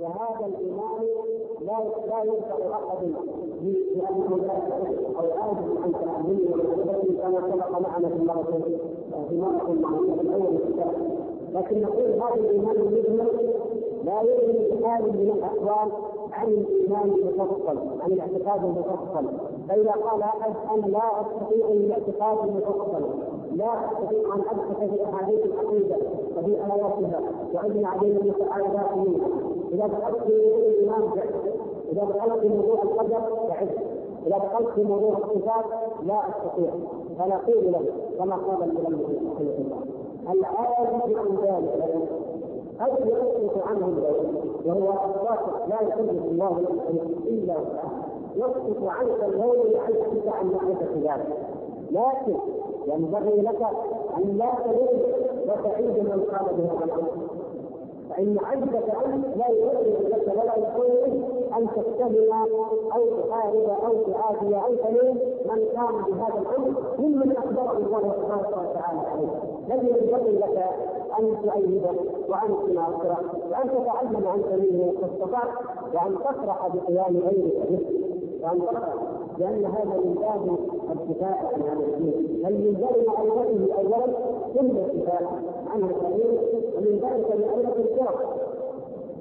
وهذا الايمان لا لا ينفع احد بانه لا أو عاجز عن ومعرفته كما سبق معنا في المره في مره معروفه الأول لكن نقول هذا الايمان المجمل لا يغني بحال من الاحوال عن الايمان المفصل عن الاعتقاد المفصل فاذا قال احد أنا لا استطيع الاعتقاد المفصل لا أستطيع أن أبحث في احاديث العقيدة وفي آياتها وابني علينا المتعالجات منها. إذا دخلت في موضوع الإيمان إذا دخلت في موضوع القدر فعد إذا دخلت في موضوع الصفات لا أستطيع. فنقول له كما قال المؤلف رحمه الله. العاجز عن ذلك قد يسقط عنه البيت وهو الواقع لا يكلف الله إلا وسعها يسقط عنك اليوم لعجزك عن معرفة ذلك. لكن ينبغي لك أن لا تلوم وتعيد من قال بهذا الأمر. فإن عجزك أنت لا يؤذن لك ولا يقول أن تتهم أو تحارب أو تعافي أو تلوم من قام بهذا الأمر. ممن أخبره الله تبارك وتعالى عليه. لم ينبغي لك أن تؤيده وأن تناصره وأن تتعلم عن سبيله ما استطعت وأن تفرح بقيام غيرك به وأن تفرح لأن هذا من باب الدفاع عن هذا الدين. بل من باب معرفته أولا ثم الدفاع عنه القليل ومن ذلك معرفة الفرق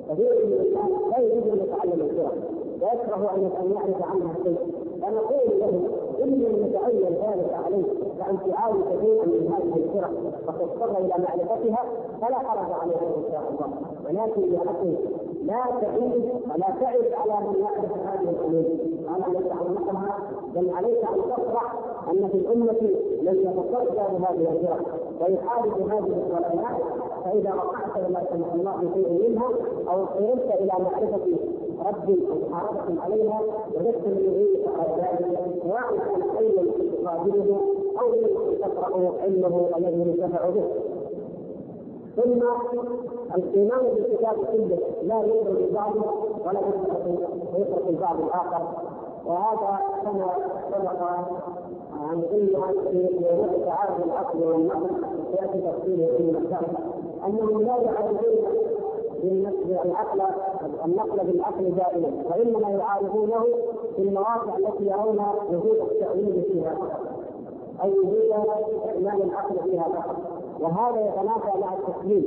كثير من الناس لا يريد أن يتعلم الفرق ويكره أن يعرف عنها شيء. فنقول له إن لم يتعين ذلك عليك وأن تعاود شيئا من هذه الفرق وتضطر إلى معرفتها فلا حرج عليك إن شاء الله. ولكن يا أخي لا تعيد ولا تعد على من يعرف هذه الأمور. قال ليس عمقها بل عليك أن تفرح أن في الأمة من يتصدى بهذه الفرق ويحارب هذه الظلمات فإذا وقعت ولا سمح الله بشيء منها أو اضطررت إلى معرفة رب محاربه عليها وجدت من يريد ذلك سواء كان علما تقابله أو تقرا علمه الذي ينتفع به. ثم الإيمان بالكتاب كله لا يؤمن ببعضه ولا يترك البعض الآخر وهذا كما سبق عن علم في موضوع تعارض العقل والنقل ياتي تفصيله في المسائل انهم لا يعارضون العقل النقل بالعقل دائما وإنما يعارضونه في المواقع التي يرون وجود التأويل فيها أو وجود اعمال العقل فيها فقط. وهذا يتنافى مع التسليم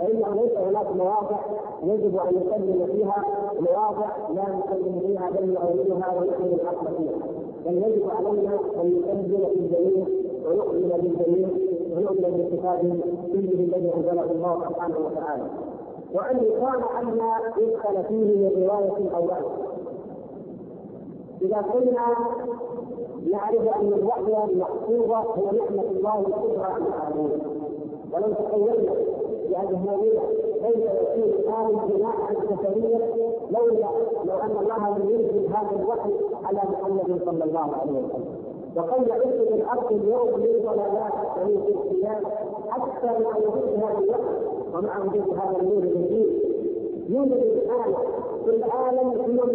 فانه ليس هناك مواضع يجب أن نسلم فيها مواضع لا نسلم فيها بل نؤولها ونؤمن الحق فيها. بل يجب علينا أن نسلم الجميع ونؤمن بالجميع ونؤمن بالكتاب كله الذي أنزله الله سبحانه وتعالى. وأن يقال عما يدخل فيه من رواية أو وحي إذا كنا نعرف أن الوحي المحفوظه هو نعمة الله الكبرى على العالمين ولو تخيلنا بأجهالنا كيف يكون الآن بناء البشرية لولا لو أن الله لم ينزل هذا الوحي على محمد صلى الله عليه وسلم. وقد يعد الأرض اليوم من ضلالات ومن اختلاف أكثر مع وجود هذا الوحي. ومع وجود هذا النور الجديد يوجد الآن في العالم أمم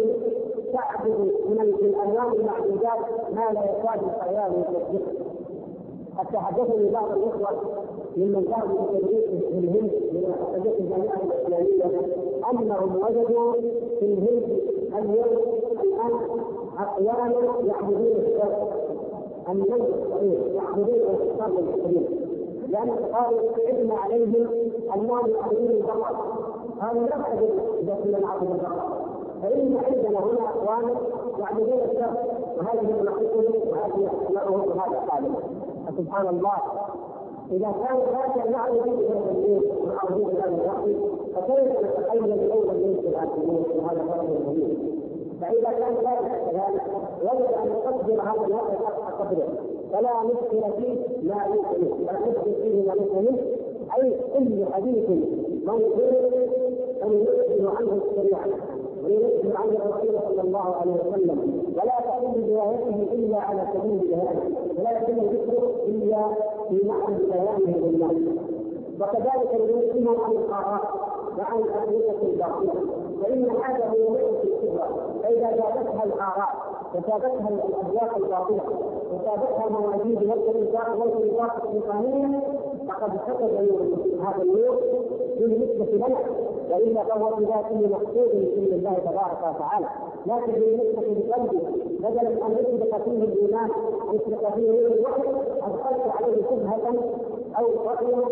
تعبد من الأنواع المعبودات ما لا يكاد الخيال يصدقه حتى حدثني بعض الإخوة ممن ذهبوا لتدريس في الهند من اساتذه الجامعة الإسلامية انهم وجدوا في الهند اليوم الآن اقواما يعبدون الشر النجم الصغير يعبدون الشر الكبير لأن قالوا علم عليهم انهم يعبدون البقر. قالوا لا نعبد اذا كنا نعبد البقر. فإن عندنا هنا أقواما يعبدون الشر وهذه مناطقهم وهذه أسماؤهم وهذا حالهم فسبحان الله. إذا كان ذاك نعبد بهذا الليل ونعبد بهذا الوحي فكيف نتخيل الليل في الآخرين وهذا فرق مهم فإذا كان ذلك كذلك يجب أن نقدر هذا الوقت حق قدره. فلا نشكل فيه ما يمكن لا نشكل فيه ما يمكن. أي كل حديث منظور أن يؤذن عنه الشريعة وينزل عن الرسول صلى الله عليه وسلم. ولا تكون روايته إلا على سبيل الجهاد ولا يتم ذكره إلا في معنى بيانه للناس. وكذلك ينزل عن الاراء وعن الادويه الباطلة فان هذا هو نعمه الكبرى فإذا جابتها الاراء وجابتها الاذواق الباطلة وجابتها موازين والانفاق والانفاق الشيطانيه فقد فقد هذا النور بالنسبة لنا. والا فهو في ذاته مقصود من الله تبارك وتعالى. لكن بالنسبة لقلبه بدلا أن يسبق فيه الإيمان يسبق فيه الوحي ادخلت عليه شبهة أو رأيا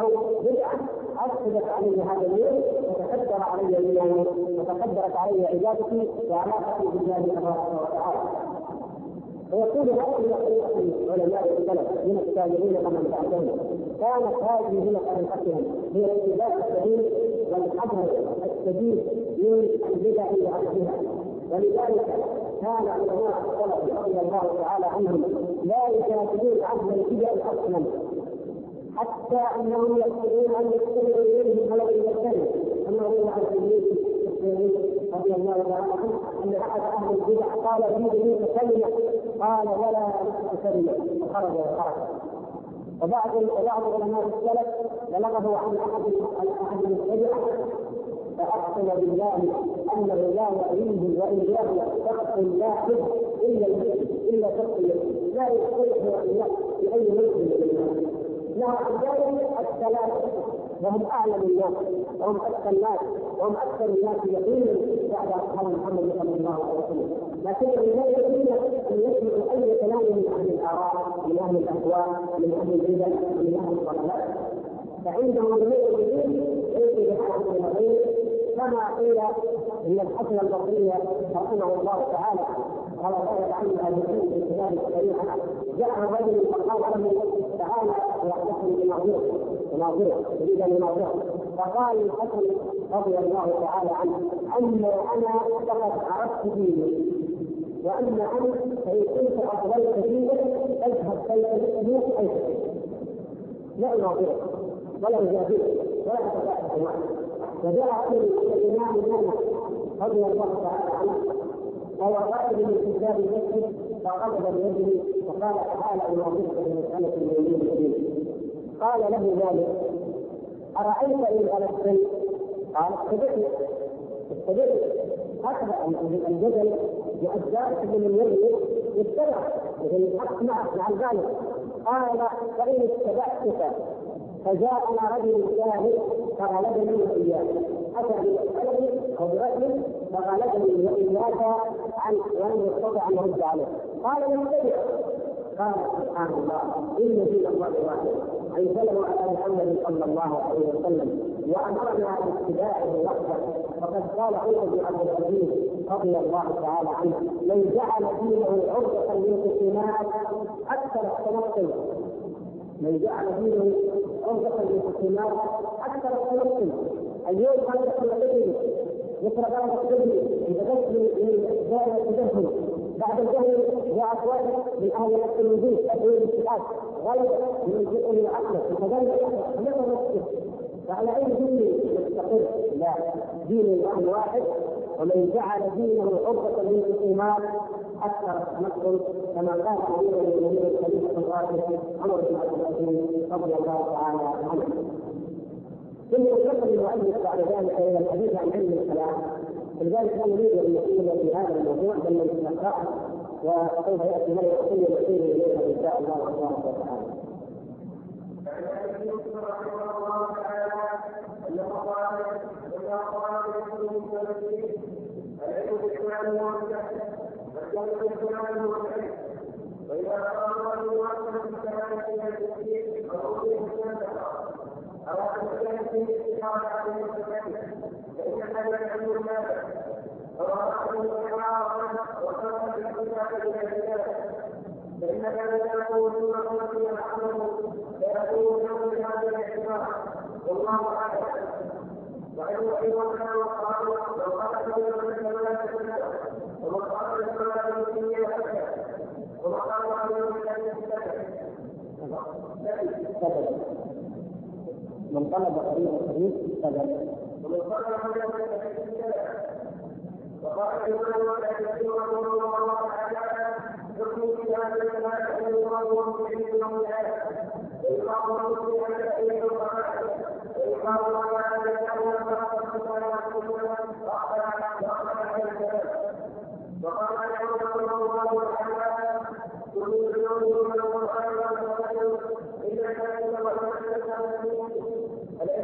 أو بدعة افسدت عليه هذا اليوم وتكدر علي ايمانه وتكدرت علي عبادتي وعلاقتي بالله تبارك وتعالى. ويقول طريقة علماء السلف من التابعين ومن بعدهم كانت هذه هي طريقتهم هي اتباع السبيل والحذر الشديد من البدع وعكسها ولذلك كان علماء السلف رضي الله تعالى عنهم لا يجادلون عهد البدع أصلا حتى أنهم يقولون أن يكتبوا اليهم ولو يكتبوا كما روي عن رضي الله تعالى عنه أن أحد أهل البدع قال منك كلمه قال ولا كلمه وخرج وخرج. وبعض وبعض علماء السلف بلغه عن أحد أحد المبتدعه فأقسم بالله انه لا يأويه وان يأوي شخص واحد إلا إلا شخص لا يصلح لاي مسلم له ذلك الثلاثه وهم أعلم الناس. وهم اذكى الناس وهم أكثر الناس يقينا بعد أصحاب محمد صلى الله عليه وسلم. لكن لا يمكن أن يسمع أي كلام من أهل الآراء من أهل الأهواء من أهل البدع من أهل الضلالات فعندهم جميع الدين يمكن بحاجه إلى كما قيل إن الحسن البصري رحمه الله تعالى قال الله عنه هذه في كتاب الشريعه جاء رجل فقال له تعالى واحدثني بناظره بناظره يريد ان يناظره فقال الحسن رضي الله تعالى عنه اما أنا فقد عرفت ديني واما أنا فان كنت اضللت دينك أذهب كيف اي لا يناظره ولا يجادله ولا يتكافئ معه وجاء الإمام مالك رضي الله تعالى عنه وهو قائد من كتاب المسجد فقبض بيده وقال تعالى اناظرك بمساله اليمين الدين. قال له ذلك أرأيت إن غلبتني قال اتبعني اتبعني هكذا الجدل وأجزاء من اليمين يتبع مثل معه مع ذلك. قال فإن اتبعتك فجاءنا رجل ثاني فغلبني واياه أتى بالقلم وبرجل فغلبني وإياك عن ولم يستطع أن يرد عليه. قال نتبع قال سبحان الله إن دين الله واحد انزله على محمد صلى الله عليه وسلم وأمرنا باتباعه وحده. وقد قال عمر بن عبد العزيز رضي الله تعالى عنه من جعل دينه عرضة للخصومات أكثر التنقل. من جعل دينه عرضة للخصومات أكثر التنقل. اليوم يدخل الرجل يقرأ بعض الرجل إذا دخل من دائرة بعد الجهل واحد من أهل نفس الوجود تدعو الاتحاد غلب من الجزء من عقله وكذلك نفس نفسه فعلى أي دين يستقر؟ لا. دين الله واحد ومن جعل دينه عرضة للخصومات أكثر التنقل كما قال امير المؤمنين الخليفة الراشد عمر بن عبد العزيز رضي الله تعالى عنه. ثم ينتقل المؤلف بعد ذلك إلى الحديث عن علم الكلام ولذلك لا نريد أن نقول في هذا الموضوع بل نتلقاه وسوف يأتي من يقول يصير اليها إن شاء الله تبارك وتعالى. واذا قال الله في الاستقامة عليه التكليف فإن العلم ماذا؟ ورأى الإعراض وصرف الاتفاق إلى ذلك فإن ذلك نورا في العمل فيكون نور هذا الاعتبار والله أعلم. وإن أيضا وقال لو قال كلمة الكلمات ومقام الصلاة الدنيا أكثر ومقام عمل من طلب طريق الحديث سبب. ومن طلب طريق الحديث وقال الإمام الشافعي رحمه الله تعالى حكم كتاب الصلاة أن يقام به يوم الآخر ويقام به على أي القرآن ويقام على أن يكون الصلاة والسلام وأخبر على الكلام وقال رحمه الله تعالى كل من والقران الا كان العلم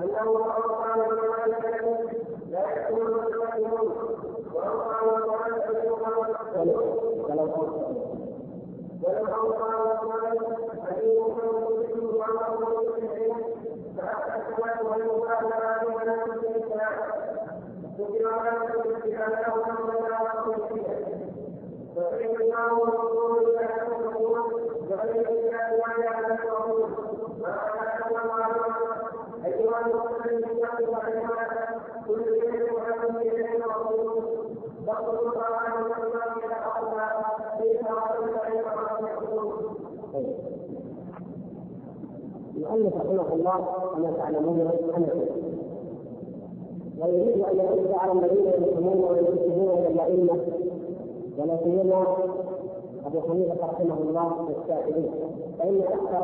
انه اوصى بالملائكه لا يكون المسلمون واوصى بالملائكه ولو اوصى ولو اوصى بالملائكه ان يكون مسلم وامر بالعلم فاحسن والمبالغه من الانسان ذكر ذلك باستعماله من الله فإن الله رسول الله يقول بغير الله ولا يعلم الرسول أيها المسلمين اتقوا عليها كل شيء وحكم إليه الرسول فاقتلوا القرآن والإمام إلى أرضها ليس رسول إلى المؤلف رحمه الله كما تعلمون حنفي ويريد أن يرد على الذين يسلمون وينتسبون إلى الأئمة سيما أبو حنيفة رحمه الله والشافعي فإن أكثر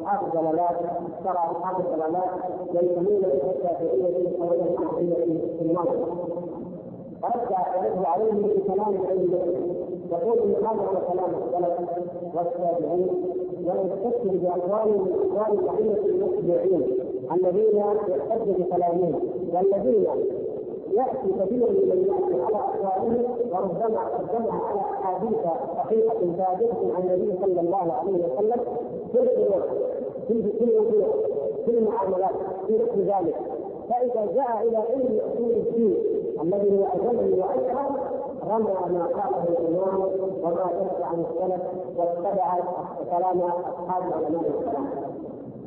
اصحاب الضلالات أكثر اصحاب الضلالات ينتمون إلى الشافعيه أو إلى الحنفيه في النظر فرد يرد عليهم بكلام العلم يقول إن هذا كلام السلف والتابعين ويستشهد باقوال اقوال الائمه المتبعين الذين يحتج بكلامهم والذين يأتي كثير من ياتي على اقوالهم وربما قدمها على احاديث صحيحه ثابتة عن النبي صلى الله عليه وسلم في الأمور في في في المعاملات في مثل ذلك. فإذا جاء إلى علم أصول الدين الذي هو أجل واشهر رمى ما قاله الإمام وما ثبت عن السلف واتبع كلام أصحاب علماء الكلام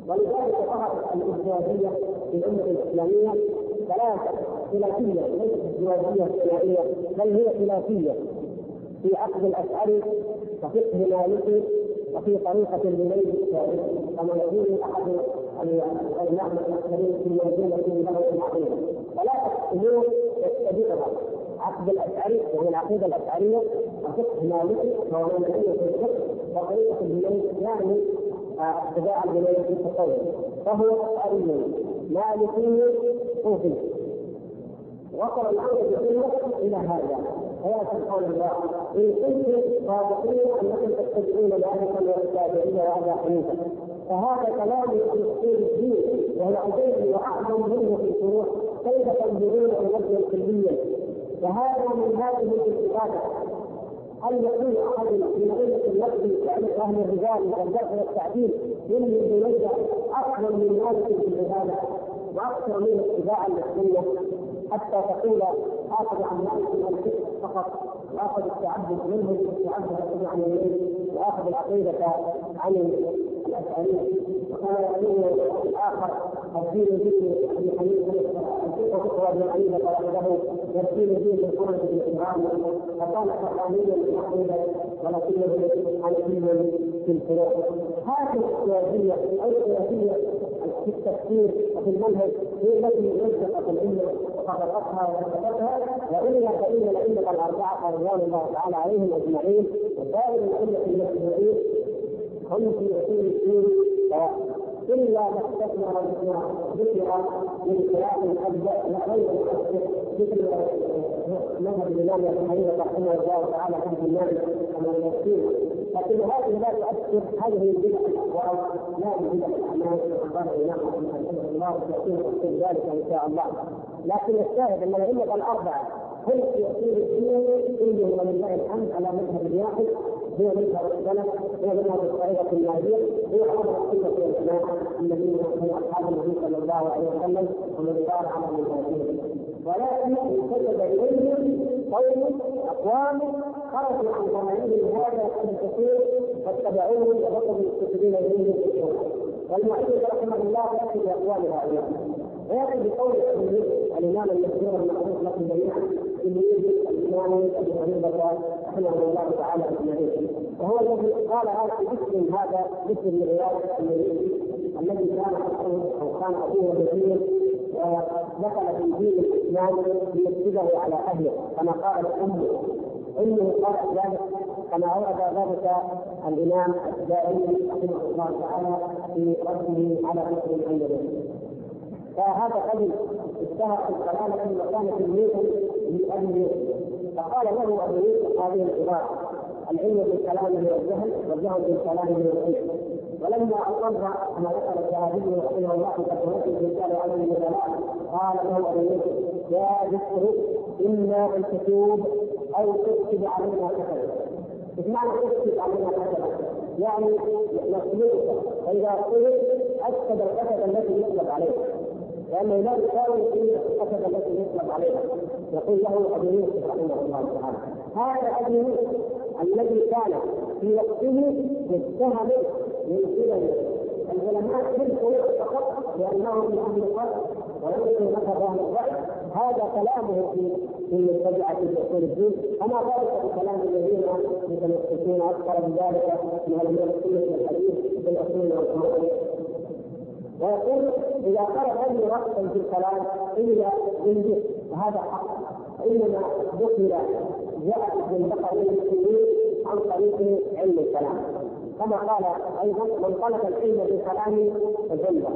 ولذلك ظهرت الازدواجيه في الامه الاسلاميه ثلاثة خلافيه ليست ازدواجيه ثنائيه بل هي خلافيه في عقد الاشعري وفقه مالكي وفي طريقة الجنيد كما يقول أحد الأئمة المؤثرين في منزلة له عظيمة ثلاثة أمور يتبعها عقد الأشعري وهي العقيدة الأشعرية وفقه مالكي وهو من في الفقه وطريقة الجنيد يعني الجنيد في التصوف فهو مالكي صوفي وصل الأمر بسنه إلى هذا. فيا سبحان الله إن كنتم صادقين أنكم تتبعون مالكا والتابعين وابا حنيفه فهذا كلام في اصول الدين وهو أجل وأعظم منه في الفروع كيف تنظرون إلى كليا وهذا من هذه الاستفاده هل يكون أحد من ائمه النقد كأهل أهل الرجال والجرح والتعديل ينهي بنجد افضل من مالك في العبادة وأكثر من اتباعا للسنه حتى تقول اخذ عن مالك الفقه فقط واخذ التعبد منه التعبد عن اليمين واخذ العقيدة عن الاشعريه وكان يقول الآخر الدين دين ابي حنيفه الفقه فقه ابي حنيفه وحده والدين دين القرآن بالاكرام فكان حقانيا العقيده ولكنه حنفيا في الفروع هذه السياسيه أو السياسيه في التفكير وفي المنهج هي التي نزلت العلم وخلقتها وثبتها وإلا فإن الائمه الاربعه رضوان الله تعالى عليهم أجمعين وسائر الائمه المسلمين هم في اصول الدين. إلا ما استثمر ذكر من خلاف الاجزاء غير المؤثر مثل مذهب الإمام ابي حنيفة رحمه الله تعالى في المال كما يذكر لكن هذه لا تؤثر هذه البدع لا البدع. الاعمال قال الإمام الله يكون تفسير ذلك إن شاء الله. لكن الشاهد أن الأئمة الأربعة هم في الدين كلهم ولله الحمد على مذهب واحد هو مذهب السلف هو مذهب الطريقة الناجية هو أمر السنة والجماعه الذين هم أصحاب النبي صلى الله عليه وسلم ومن سار على منهجهم ولكن وجد إليهم قوم أقوام خرجوا عن ضمائرهم هذا الكثير فاتبعوه وبقوا مستفيدين اليهم والمؤلف رحمه الله ياتي بأقوال هؤلاء وياتي بقول الإمام المشهور المعروف لكم جميعا الإمام ابي حنيفه رحمه الله تعالى اجمعين وهو الذي قال هذا باسم هذا باسم من رياض الذي كان أو كان ابوه يزيد ودخل في دين الإسلام ليفسده على أهله. كما قالت أمه. أمه قالت ذلك كما اورد ذلك الإمام الدائمي رحمه الله تعالى في رده على حكم عند فهذا رجل اشتهر في الضلاله وكان تلميذا لابي فقال له أبو هذه العبارة العلم بالكلام هو الجهل والجهل بالكلام هو العلم. ولما اقر ما ذكر الذهبي رحمه الله في رساله علم النبلاء قال له أبو يوسف يا ذكر اما أن تتوب أو تكتب علينا كتبا. إيش معنى تكتب علينا كتبا؟ يعني نسلوك فإذا قلت أكتب الكتب التي يطلب عليه لأنه لا يساوي الكتب التي يطلب عليها يقول له أبو يوسف رحمه الله تعالى هذا أبو يوسف الذي كان في وقته متهم من قبل العلماء في فقط لانهم من أهل الفرق وليسوا مذهب أهل الرأي هذا كلامه في في متبعة اصول الدين فما ذلك بكلام الذين متمسكين أكثر من ذلك من المتمسكين الحديث بالأصول والفروع ويقول إذا قال أي رأسا في الكلام إلا بالجسم وهذا حق. إنما دخل جاء ابن بكر المسلمين عن طريق علم الكلام. كما قال أيضا من طلب العلم بالكلام فجنة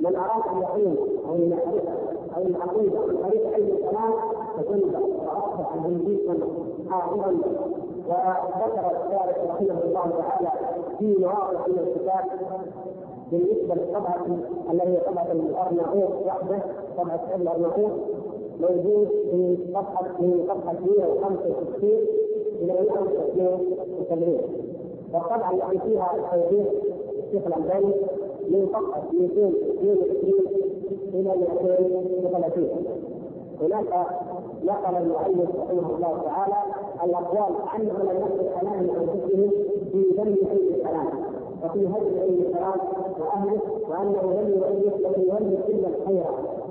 من أراد أن يقيم أو المعرفه أو العقيده عن طريق علم الكلام فجنة وأصبح زنديقا حاضرا وذكر الشارع رحمه الله تعالى في مواضع من الكتاب بالنسبة للطبعة التي هي طبعة الأرناؤوط وحده طبعة الأرناؤوط موجود في صفحه من صفحه 165 إلى 172 والطبعه التي فيها التوضيح الشيخ الألباني من صفحه 222 إلى 230 هناك نقل المؤلف رحمه الله تعالى الأقوال عن علماء الكلام انفسهم في ذم علم الكلام. وفي هدم علم الكلام وأهله وأنه لم يؤلف لم يؤلف إلا الخير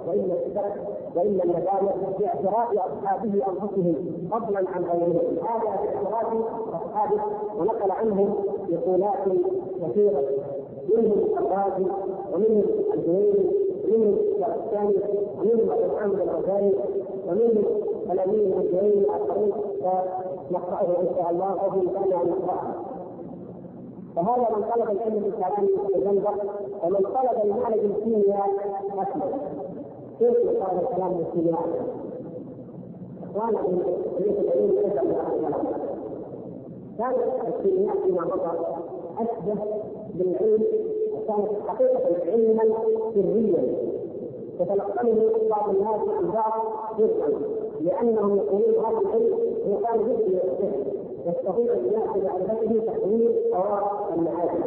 وإلا الشر وإلا الندامه باعتراف أصحابه أنفسهم فضلا عن غيرهم. هذا باعتراف أصحابه ونقل عنهم مقولات كثيرة. منهم الرازي ومنهم الجويني ومنهم الثاني ومنهم ابو محمد الغزالي ومنهم الأمين الجويني الاخرين فنقراه إن شاء الله أو كان ان فهذا من طلب العلم بالكلام يتجنب ومن طلب المعنى بالكيمياء اسلم كيف يقال الكلام بالكيمياء؟ اخوانا من العلم ليس الكلام. كانت الكيمياء فيما مضى أشبه بالعلم كانت حقيقة علما سريا يتلقنه بعض الناس عن بعض جزءا لأنهم يقولون هذا العلم هو كان جزء من السحر يستطيع الناس بمعرفته تحويل اوراق المعادن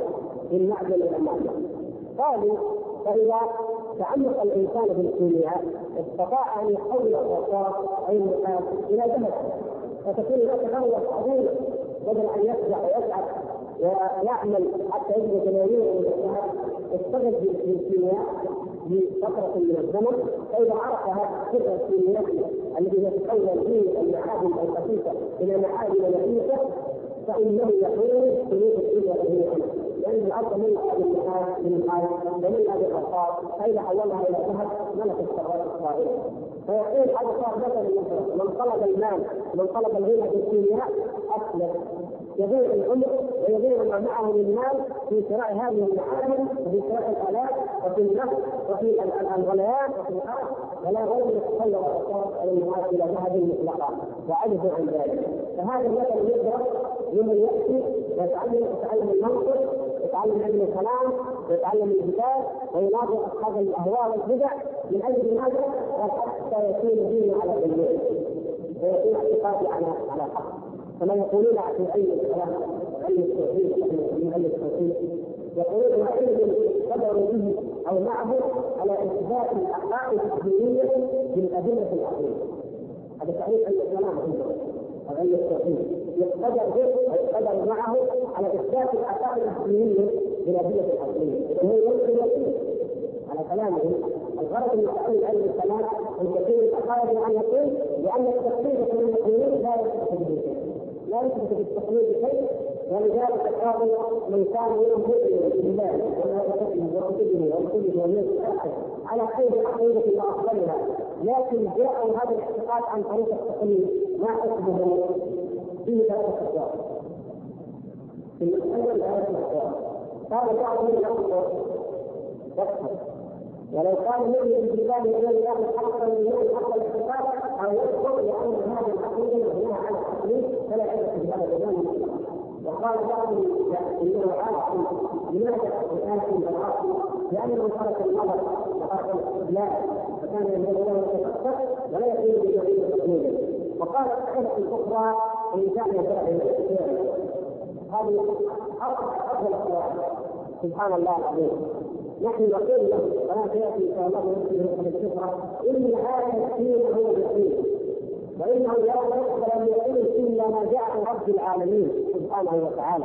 من معدن إلى معدن. قالوا فإذا تعمق الإنسان بالكيمياء استطاع أن يحول الاوصاف اي النحاس إلى ذهب فتكون هناك ثروه عظيمه بدل أن يخدع ويسعد ويعمل حتى يجد جماهير من الذهب اشتغل بالكيمياء لفترة من الزمن فإذا عرف هذا السر الكيميائي الذي يتحول به المعادن الخفيفة إلى معادن نفيسة فإنه يحول سلوك الدنيا جميعا لأن الأرض ملأ بالنحاس بالنحاس وملأ بالرصاص فإذا حولها إلى ذهب ملك الثروات الصغيرة فيقول هذا صار مثلا من طلب المال من طلب الغنى بالكيمياء أسلم. يضيع العمر ويضيع ما معه من مال في شراء هذه المعادن وفي شراء الآلات وفي النفط وفي الغليان وفي الأرض ولا غير يتخلق الاشخاص على الناس إلى ذهب مطلقا. وعجزوا عن ذلك. فهذا المثل يدرس لمن يأتي ويتعلم يتعلم المنطق يتعلم علم الكلام ويتعلم الكتاب ويناظر أصحاب الأهواء والبدع من أجل ماذا؟ حتى يكون دينه على الجميع. ويكون اعتقادي على على حق. كما يقولون في علم الكلام علم التوحيد من علم التوحيد يقولون علم قدر به أو معه على إثبات الحقائق الدينيه بالادله العقليه هذا تعريف علم الكلام عندهم علم التوحيد يقدر به أو يقدر معه على إثبات الحقائق الدينيه بالادله العقليه وهو يمكن على كلامهم الغرض من تعليم علم الكلام أن يكون الحقائق عن يقين لأن التفسير من الدين لا شيء لا يثبت بالتقليد شيء ولذلك قالوا من كان يؤمن بالله وملائكته وكتبه ورسله واليوم الآخر على خير عقيدة وافضلها لكن جاءوا هذا الاعتقاد عن طريق التقليد. ما حسبه فيه ثلاثة اسباب في المساله ثلاثة اسباب قال بعضهم ينظر يكفر ولو كان يؤمن بالله الذي ياخذ حقا يوم حق الاعتقاد أو يكفر لأن هذه العقيده مبنيه على التحليل فلا عبره بهذا البيان وقال بعضهم انه عاصم لماذا الان بالعاصم؟ لأنه ترك النظر وترك الاستدلال فكان ينبغي له ان يتفكر ولا يكون بدون تقليدا وقال الحلقة الأخرى إن كان يدعي هذه افضل اقوال سبحان الله العظيم. نحن نقول له ولا تاتي ان شاء الله نفسه إن هذا الدين هو الدين. وانه لا يقبل ان يقول إلا ما جاء رب العالمين سبحانه وتعالى.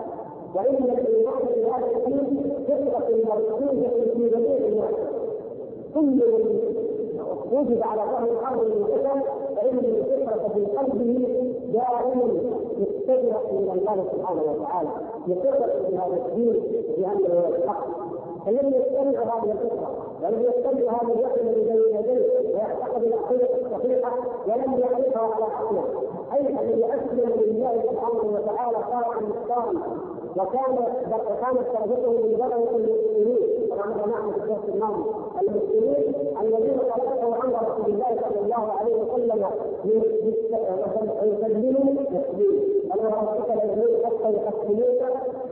وإن الإيمان بهذا الدين فطره مرسومه في جميع الناس كل وجد على ظهر الأرض من الفتن فإن الفطره في قلبه دائما متجهه إلى الله سبحانه وتعالى. بفطره بهذا الدين بانه هو الحق فلم يستمع هذه الفكرة ولم يستمع هذا الوحي الذي بين يديه ويعتقد العقيده الصحيحه ولم يعرفها على عقله أي الذي اسلم لله سبحانه وتعالى صار مختارا وكان وكانت درجته من درجه المسلمين. كما مر معنا في الدرس الماضي المسلمين الذين تلقوا عن رسول الله صلى الله عليه وسلم ويسلموا تسليما فلو ربك الذين حتى يقتلوك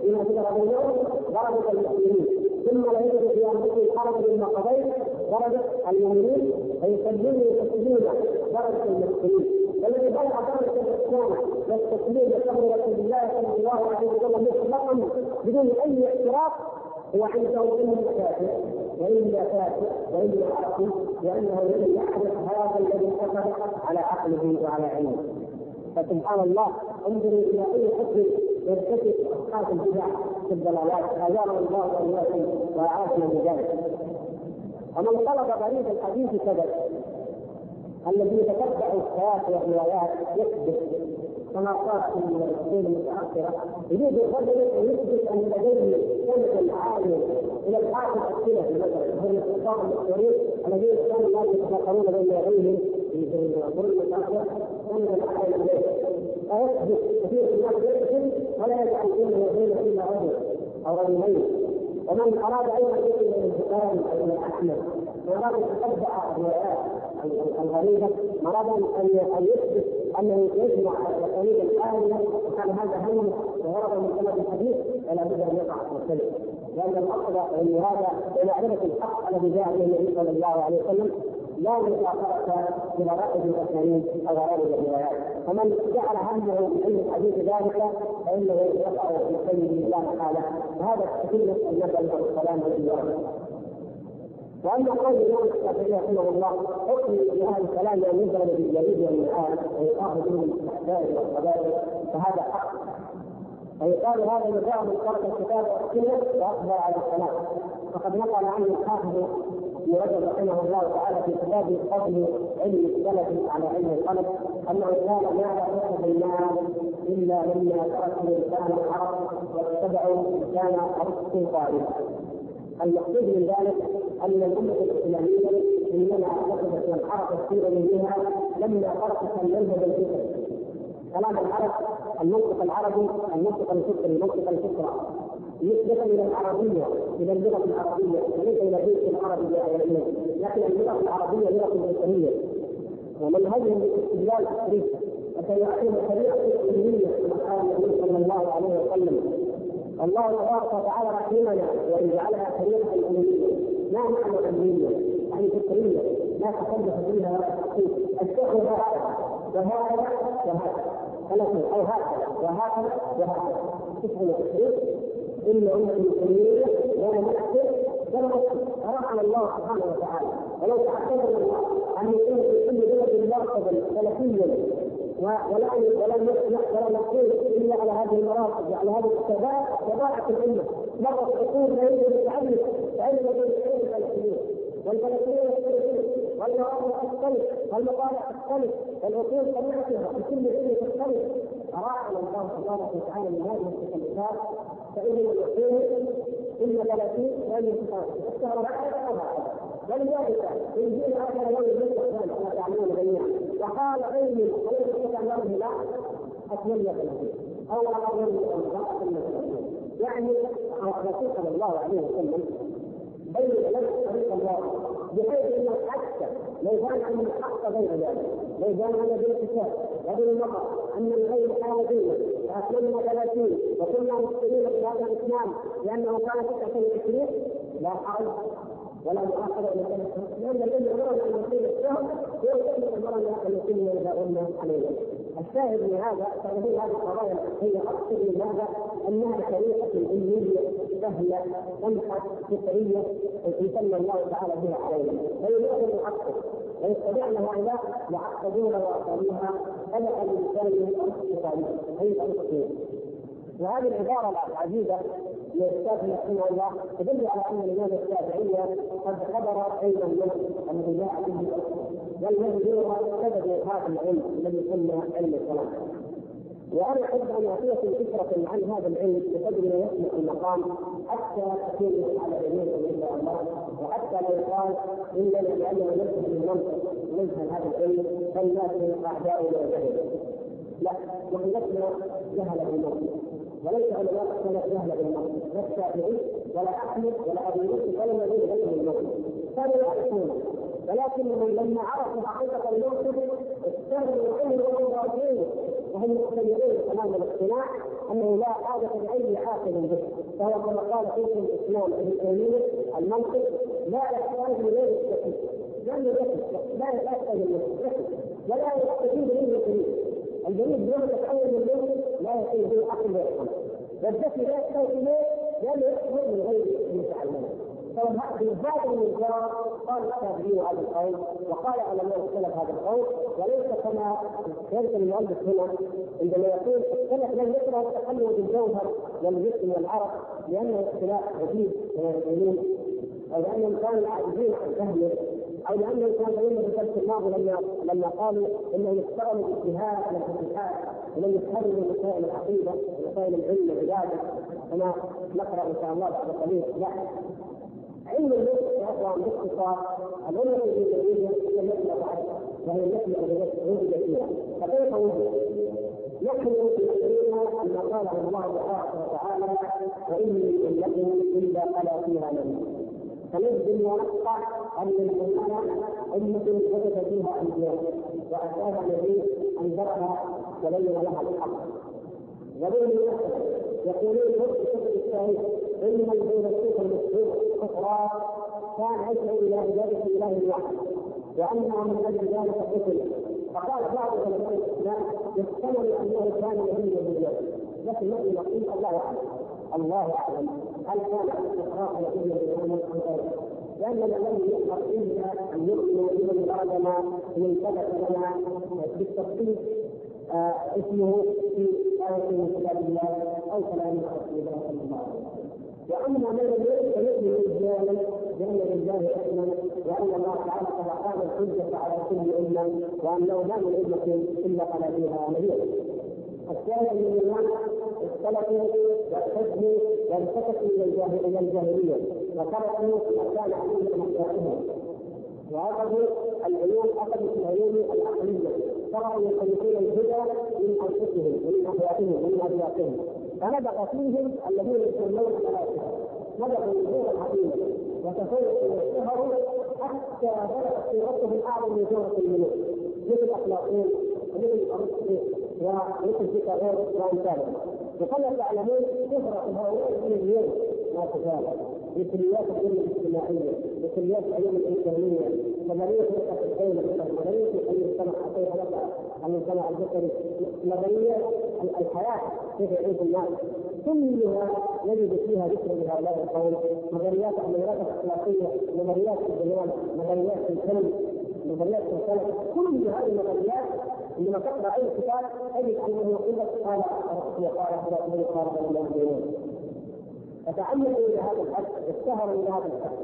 بما شجر بينهم ضربك المسلمين ثم لا يجد في انفسهم حرج مما قضيت درجه المؤمنين فيسلموا تسليما درجة المسلمين. والذي بلغ درجة الإسلام والتسليم لامر رسول الله صلى الله عليه وسلم مطلقا بدون أي اعتراف هو عنده اما كافر والا كافر والا عاقل لأنه لم يعرف هذا الذي حصل على عقله وعلى علمه. فسبحان الله انظروا إلى أي حد يرتكب اصحاب البدع في الضلالات. اجارنا الله واياكم واعافنا من ذلك ومن طلب طريق الحديث كذا الذي يتتبع الشيخ والروايات يكذب. في الرسول المتاخره يريد الرجل أن يثبت ان لديه سنه عاليه إلى الحاكم السلفي مثلا هم الكفار المشهورين الذين كانوا الناس يتفاخرون بين يديهم في القرون المتاخره إليه. فيثبت كثير من الناس يكذب ولا يجعل بينه وبينه إلا رجل أو رجلين ومن أراد أيضا يصل إلى البخاري أو إلى أحمد. واراد ان يتبع الروايات الغريبة. أراد أن يثبت انه يجمع الطريق الآلية وكان هذا همه وورد من سند الحديث؟ فلا بد أن يقع السلم. لأن الأصل والمراد بمعرفة الحق الذي جاء به النبي صلى الله عليه وسلم لا مسافرة بغرائب الأسانيد أو غرائب الروايات. فمن جعل همه علم الحديث ذلك فإنه يقع في سيد لا محاله وهذا كثير من نسال له السلام والإيمان واما قول الإمام الشافعي رحمه الله حكم بهذا الكلام بان يضرب بالجليد والمعاد ويقال من الأحداث والقبائل فهذا حق. ويقال هذا نزاع من ترك الكتاب والسنة واقبل على الصلاة. وقد نقل عنه الحافظ ابن رجب رحمه الله تعالى في كتابه فضل علم السلف على علم القلب أنه قال ما لا المال إلا لما تركوا لسان العرب واتبعوا لسان قائلا المقصود من ذلك أن الأمة الإسلامية إنما اعتقدت وانحرفت في علومها لما تركت المنهج الفكري كلام العرب المنطق العربي المنطق الفكري منطق الفكرة. نسبة إلى العربية إلى اللغة العربية وليس إلى الجنس العربي لكن اللغة العربية لغة بشرية ومنهجهم بالاستدلال التحريف وسيعطيهم طريقة علمية كما قال النبي صلى الله عليه وسلم. الله تبارك وتعالى رحمنا وإن جعلها طريقه الالوهيه ما معنى الالوهيه؟ يعني فكريه لا تكلف فيها ولا الشيخ هكذا وهكذا وهكذا ثلاثة أو هكذا وهكذا وهكذا تفهم التشريع إن امه المسلمين لا نحسن ولا فرحم الله سبحانه وتعالى. ولو تعتبر أن يكون في كل بلد مركزا سلفيا ولم ولم ولا نقول إلا على هذه المراكز وعلى هذه الشباب شباب الأمة. مرت عقود لا يوجد التعلم لديه العلم الفلسطينيين والفلسطينيين يختلفون والمواضع تختلف والمطالع تختلف والعقول طبيعتها في كل علم تختلف أراعنا الله تبارك وتعالى من هذه التكلفات فإن العقول إما 30 وإما 19 الشهر أو هكذا ولذلك ينزل هذا يوم المستقبل كما تعلمون جميعا. وقال علم وليس ان يرد لا اكمل أو أمر المسلمين يعني الرسول صلى الله عليه وسلم بين لنا طريق الله بحيث إنه حتى لو كان أن الحق غير ذلك لو كان أن بالكتاب وبالمطر أن الغير حال دينا فاكلنا ثلاثين وكنا مسلمين في هذا الإسلام لأنه كان 29 لا حرج ولا مؤاخذة إلى لأن الذي أمرنا أن نقيم الشهر هو الذي أمرنا أن نقيم إذا قلنا عليه. الشاهد من هذا فهي هذه القضايا هي أقصد من هذا أنها طريقة علمية سهلة سمحة فطرية يسمى الله تعالى بها علينا. فيمكن نعقد ويستطيعن هؤلاء يعقدون وأساليبها خلق الإنسان اقتصاديا أي طريقة وهذه العبارة العجيبة للشافعي رحمه الله تدل على أن الإمام الشافعي قد حضر علما من الذي جاء به والذي هو سبب هذا العلم الذي يسمى علم الكلام. وأنا أحب أن اعطيكم فكره عن هذا العلم بقدر ما يسمح المقام حتى تكون على علمكم ان شاء الله وحتى لا يقال اننا لاننا نفهم المنطق نجهل هذا العلم فلناتي اعداؤنا وجهله لا نحن لسنا جهل بالمنطق وليس علماء السلف جهل بالمنطق لا الشافعي ولا أحمد ولا أبي يوسف ولا الذين بينهم المنطق كانوا يعرفونه ولكنهم لما عرفوا حقيقة الموقف استهزئوا كل وهم وهم مقتنعون تمام الاقتناع أنه لا حاجة لأي عاقل به. فهو كما قال شيخ الإسلام ابن تيميه المنطق لا يحتاج اليه التكليف ذكي لا يحتاج اليه ولا يستفيد منه الدليل الجميل يوم تتحول من المنطق لا يكون به عقل ويفهم والذكي لا يحتاج إليه لأنه يحصل من غير المتعلم فبالذات الانكار قال الشافعي هذا القول وقال علماء السلف هذا القول. وليس كما يذكر المؤلف هنا عندما يقول السلف لم يكره التخلي بالجوهر والجسم والعرق لأنه اختلاف عجيب كما يقولون أو لانهم كانوا عاجزين عن فهمه. أو لانهم كانوا يقولون في الدرس الماضي لما لما قالوا انهم اشتغلوا باجتهاد الفتوحات ولم يفهموا مسائل العقيدة ومسائل العلم والعباده كما نقرأ إن شاء الله بعد قليل. لا. علم اللغة يا اخوان باختصار الامه الانجليزيه هي المساله بعد وهي التي وجد فيها فكيف وجد؟ نحن يؤمنون ان قاله الله تبارك وتعالى واني لكم الا على فيها نبي فنجد ونقطع ان الامه امه وجد فيها انبياء واتاها الذي انذرها وبين لها الحق وبين يقولون في كتب التاريخ ان الفيلسوف المشهور سقراط كان يدعو إلى عباده اله واحد وانه من أجل ذلك قتل. فقال بعض علماء الاسلام يحتمل أنه كان نبيا بالله لكن نحن نقول الله أعلم. الله أعلم. هل كان الاستقراء نبيا بالله ام لاننا لم يؤمر الا أن يؤمنوا بمن بعدنا من ثبت لنا بالتفصيل آه اسمه في آية من كتاب الله. أو كلام رسول الله الله. وأما من لم يؤمن فيؤمن رجالا لأن لله حكما وأن الله تعالى قد اقام الحجة على كل أمة وانه ما من أمة إلا قال فيها نبيا. الشاهد من الناس اختلفوا واحتجوا والتفتوا إلى الجاهلية وتركوا ما كان عليه مصدرهم واخذوا العلوم اخذوا في العلوم العقليه شرعوا يخلقون الهدى من أنفسهم ومن اخلاقهم ومن اخلاقهم فنبغ فيهم الذين يسمون الملائكة. نبغوا نزولا عظيما وتفوقوا واشتهروا حتى بلغت صورتهم اعظم من صوره الملوك. مثل اخلاقهم ومثل ارسطو ومثل فيثاغورس وأمثالهم. وكما تعلمون كثرة هؤلاء من اليوم ما تزال. بكليات العلم الاجتماعية بكليات العلوم الإنسانية. نظريه فرقه الحين نظريه الحين السمع اعطيها لك عن السمع البصري نظريه الحياة كيف يعيش الناس. كلها نجد فيها ذكر لهؤلاء القوم. نظريات النظريات الأخلاقية نظريات الجمال نظريات في الفن نظريات في الفلك كل هذه النظريات عندما تقرأ أي كتاب تجد أنه إلا قال رسول قال رسول قال الله فتعمدوا إلى هذا الحد اشتهروا إلى هذا الحد.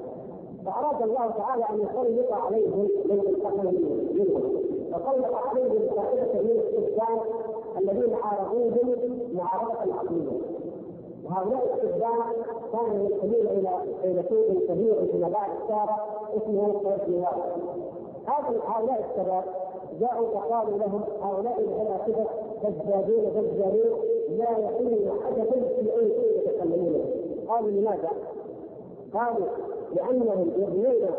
فأراد الله تعالى أن يسلط عليهم من انتقم منهم وسلط عليهم طائفه من السكان الذين عارضوهم معارضه عقليه وهؤلاء الشبان كانوا يدخلون إلى فيلسوف كبير في مبادئ السارة اسمه قيس هذا هؤلاء الشباب جاءوا فقالوا لهم هؤلاء الفلاسفه كذابون دجالون لا يقولون حدثا في أي شيء يتكلمون. قالوا لماذا؟ قالوا لأنهم يبنون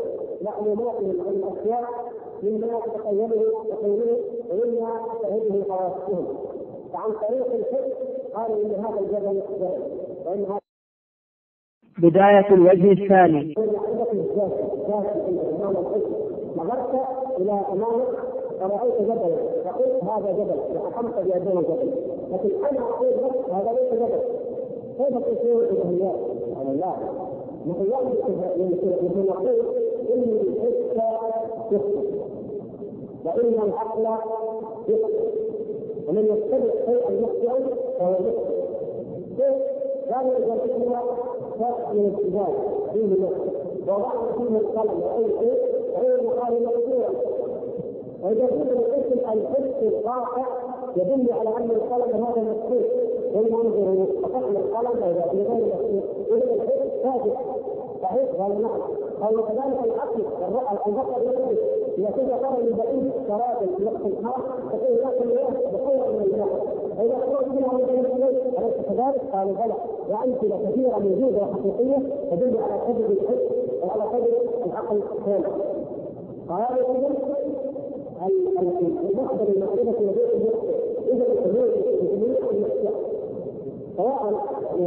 معلوماتهم عن الأشياء مما تتخيله تخيله ومما تشاهده حواسهم فعن طريق الحس قالوا ان هذا الجبل جبل وان هذا بداية الوجه الثاني نظرت إلى امامك فرأيت جبلا فقلت هذا جبل وحكمت بأنه جبل لكن أنا أقول لك هذا ليس جبل كيف تصير الإلهيات؟ قال لا نحن نقول إن الحس وإن العقل يخطئ ومن يتبع شيئا يخطئا فهو يخطئ. إذا كنا فرق من الاتجاه فيه نقطة وضعنا فيه القلم وأي شيء؟ فإنه قال مقصورا وإذا كنا الاسم الحس الواقع يدل على أن القلم هذا مكتوب ولننظر فقط القلم بغير مكتوب إذا الحس ثابت. صحيح قال نعم قال وكذلك العقل البصر يدرك كنت ترى من بعيد في وقت الحار تقول ذاك اليوم بقوه من الماء فإذا خرج منها من بين اليدين أليس كذلك؟ قالوا بلى. وامثله كثيره موجوده وحقيقية تدل على قدر الحس وعلى قدر العقل كامل قالوا المصدر المعرفه لديه إذا الحلول الحلول سواء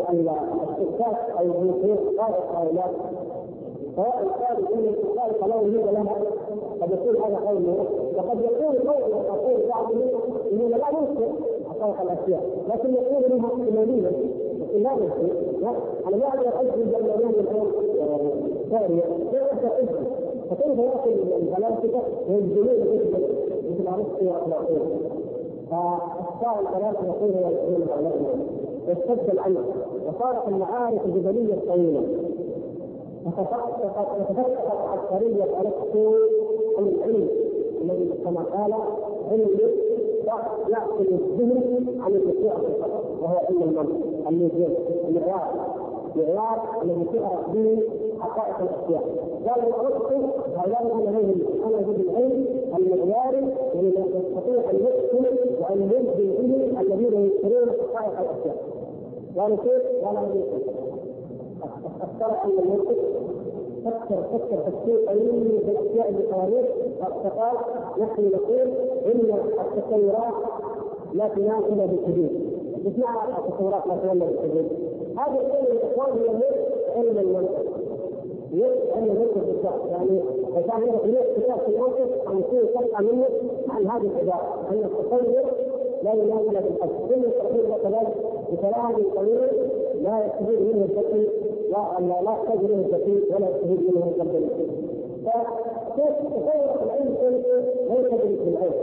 الاستفتاء أو المسير صادق أو لا سواء قال إن الخالق لا وجود لها قد يكون هذا قول وقد يكون قول يقول بعضهم إنه لا ينكر حقائق الأشياء. لكن يقول انها احتماليه لكن لا ينكر أنا ما أقدر اجزم بان الان ثانية كيف اجزم فكيف ياخذ الفلاسفه ويجزمون مثل ارسطو وافلاطون فأخطاء الفلاسفه يقول هو يقول واشتد الامر وصارت المعارك الجبليه الطويله وتفتقت عبقرية أرسطو عن العلم الذي كما قال علم يأكل الذهن عن الوقوع وهو علم المنطق الميزان المعيار معيار الذي تعرف به حقائق الاشياء قال ارسطو هؤلاء من لديهم أنا اجد العلم المعياري الذي يستطيع ان يحكم وان يلزم به الذين ينكرون حقائق الأشياء قالوا كيف؟ قال ان المنطق فكر فكر تفكير قليل في الاشياء بقوانين فقال نحن نقول ان التصورات لا تنام الا بالحدود معنى التصورات لا تنام بالحدود هذا العلم الاخوان هو علم المنطق علم المنطق بالضبط يعني عشان يعرف كتاب في المنطق عن يصير تلقى منه عن هذه العباره ان التصور لا ينام الا بالحد كل التوحيد كذلك بكلام طويل لا يستفيد منه الذكي لا لا يحتاج اليه الذكي ولا يستفيد منه القلب فكيف تصور العلم شيء؟ ليس بالعلم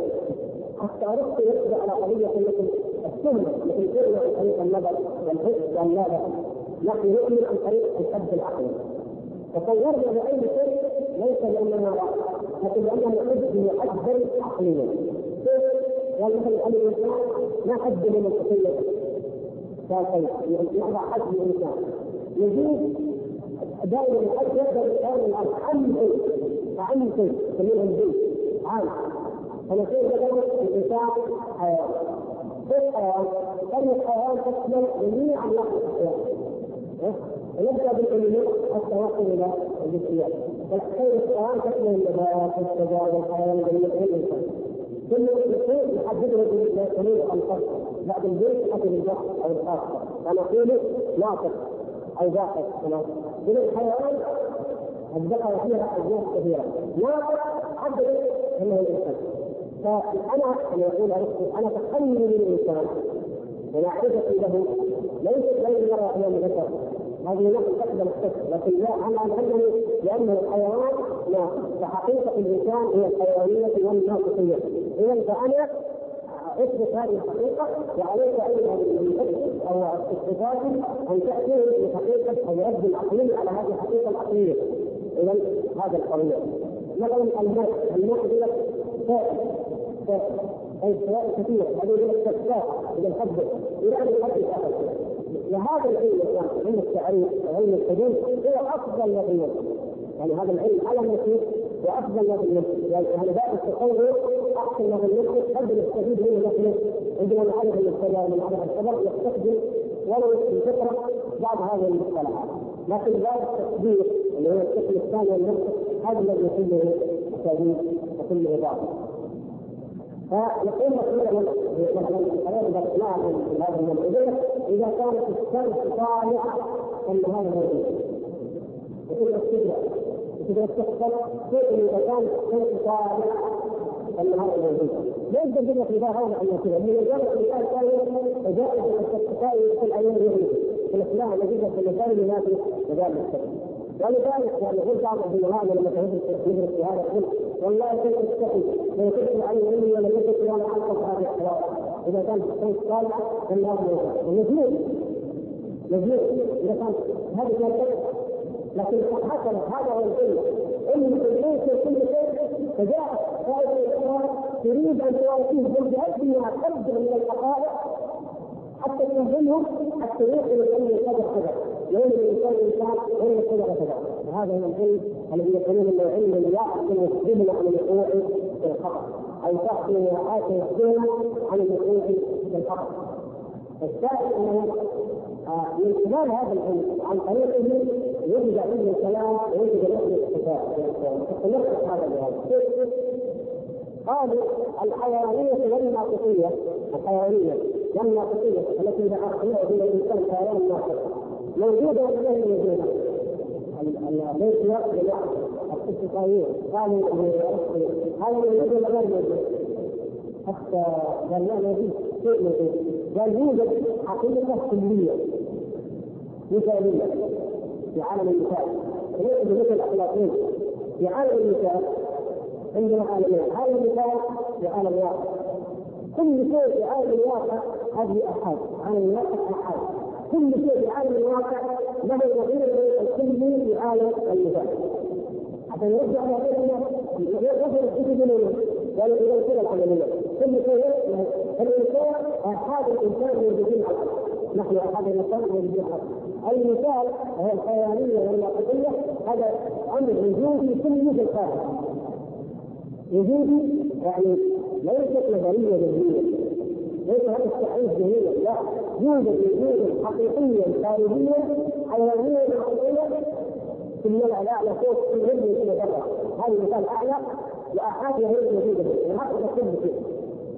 حتى ارسطو يقضي على قضية مثل السنة مثل كلمه عن طريق النظر والحس والنظر. نحن نؤمن عن طريق الحد العقلي تصورنا باي شيء؟ ليس لأننا لكن لأننا نحب بمحدد عقليا قال مثلا الانسان ما حد من الحقيقة كافين يضع حد الانسان يزيد دائما الحد يبدا بالكلام الآن اهم شيء اهم شيء يسمونه الجن عام. فنقول مثلا الانسان حيوان كيف حيوان؟ كلمة حيوان تشمل جميع انواع الاحياء ونبدا بالعلوم حتى نصل إلى الجزئيات كلمة حيوان تشمل النبات والشجر والحيوان الجميع والانسان كل شيء يحدده دليل الفرق. بعد البيت حسب الجهل أو الخاصه فنقول ناطق أو كما اذا الحيوان الذكر فيها اجناس كثيرة. حدد أنه الانسان فأنا كما يقول ارسطو أنا تحمل للانسان ومعرفتي له. ليست ليس يرى امام البشر. هذه نحن تقبل الشك لكن لا أنا انه لأنه الحيوان لا فحقيقة الإنسان هي الحيوانية والناطقيه اذا فأنا اثبت هذه الحقيقة وعليك أيضا من أو الصفات ان تأتي بحقيقة أو رد العقلي على هذه الحقيقة العقليه اذا هذا القضية مثلا الماء الماء يقول لك أي سوائل كثيره هذه يقول لك شفاف إذا نحدد يعني نحدد وهذا العلم علم التعريف وعلم الحدود هو أفضل ما يعني هذا العلم على النفوس وأفضل ما في يعني باب التصور في النفس قد يستفيد منه نفسه عندما نعرف المبتدا ونعرف الخبر يستخدم ولو الفكرة بعض هذه المصطلحات. لكن باب التكبير اللي هو القسم الثاني والنفس هذا الذي كله تأديب وكله باطل فيقول مثلا مثلا مثلا في هذا الموضوع إذا كانت الشمس طالعة ان هذا موجود يقول الكبرى تقدر تحصل شيء إذا كان الشمس ان هذا موجود لا يقول لك مثال اوضح من كذا من جاء مثال ثاني وجاء التسائل في الأيام في الافلام التي في المسائل التي مجال الشمس ولذلك يعني يقول بعض العلماء لما تدرس في هذا يقول والله كيف لو كتب علي علمي ولم يكتب وأنا انقص هذه الاخلاق اذا كان الصوت صالح فالله مجنون مجنون اذا كان هذه من لكن حصل هذا هو العلم علم العلم كل شيء فجاء طائفه تريد أن توافيه بجهد ما قدر من الحقائق حتى حتى يوصلوا إلى القدر قدر وين الإنسان الانسان وين القدر كذا وهذا هو العلم الذي يقولون إنه علم لا يحكم يخبرنا عن الوقوع في الخطأ. أو تحكم وقعات يخبرنا عن الوقوع في الخطأ. الشاهد انه من خلال هذا العلم عن طريقه يوجد علم الكلام ويوجد علم الكتاب تتلخص هذا الجهاز قالوا الحيوانية والناطقية الحيوانية والناطقية التي إذا أخذوها بين الإنسان حيوان ناطق موجودة ولا غير موجودة؟ ليس يقبل الاخصائيين قالوا هذا موجود ولا غير موجود؟ حتى قال لا موجود شيء موجود. قال يوجد حقيقة كلية. مثالية. في عالم المثال ليس بمثل الأخلاقين في عالم المثال عندنا عالمين عالم المثال وعالم الواقع كل شيء في عالم الواقع هذه احاد عالم الواقع احاد كل شيء في عالم الواقع له نظير الكلي في عالم المثال عشان يرجع إلى يغفر الكتب قالوا اذا كذا العملية كل شيء الانسان احاد الانسان موجودين على نحن احد الانسان موجودين على المثال هو الحيوانيه والمنطقيه هذا أمر وجودي كل الخارج وجودي يعني ليست نظرية ذهنية. ليس هذا التحريف ذهنيا لا. يوجد وجود حقيقيا خارجيا حيوانيا حقيقيا في الملأ الاعلى فوق في علم إلى برا هذا مثال أعلى واحاد هي الموجوده هذا كل شيء.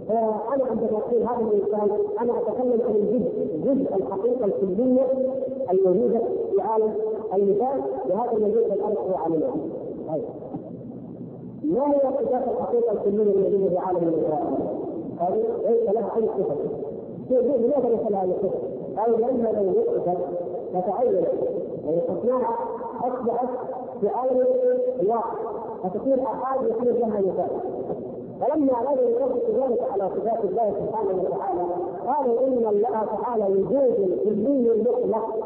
فأنا عندما أقول هذا الإنسان أنا أتكلم عن الجزء جزء الحقيقة الكلية. الموجودة في عالم المثال وهذا الموجود في الأرض هو عالم طيب. ما هي صفات الحقيقة الكلية الموجوده في عالم المثال؟ قالوا ليس لها أي صفه لماذا ليس لها اي صفه؟ قالوا لانها لو وقفت تتعين. يعني حكمها أصبحت في عالم الواقع فتصير احاد يصير لها مثال. فلما ارادوا يطبقوا ذلك على صفات الله سبحانه وتعالى قالوا إن الله تعالى وجود كلي مطلق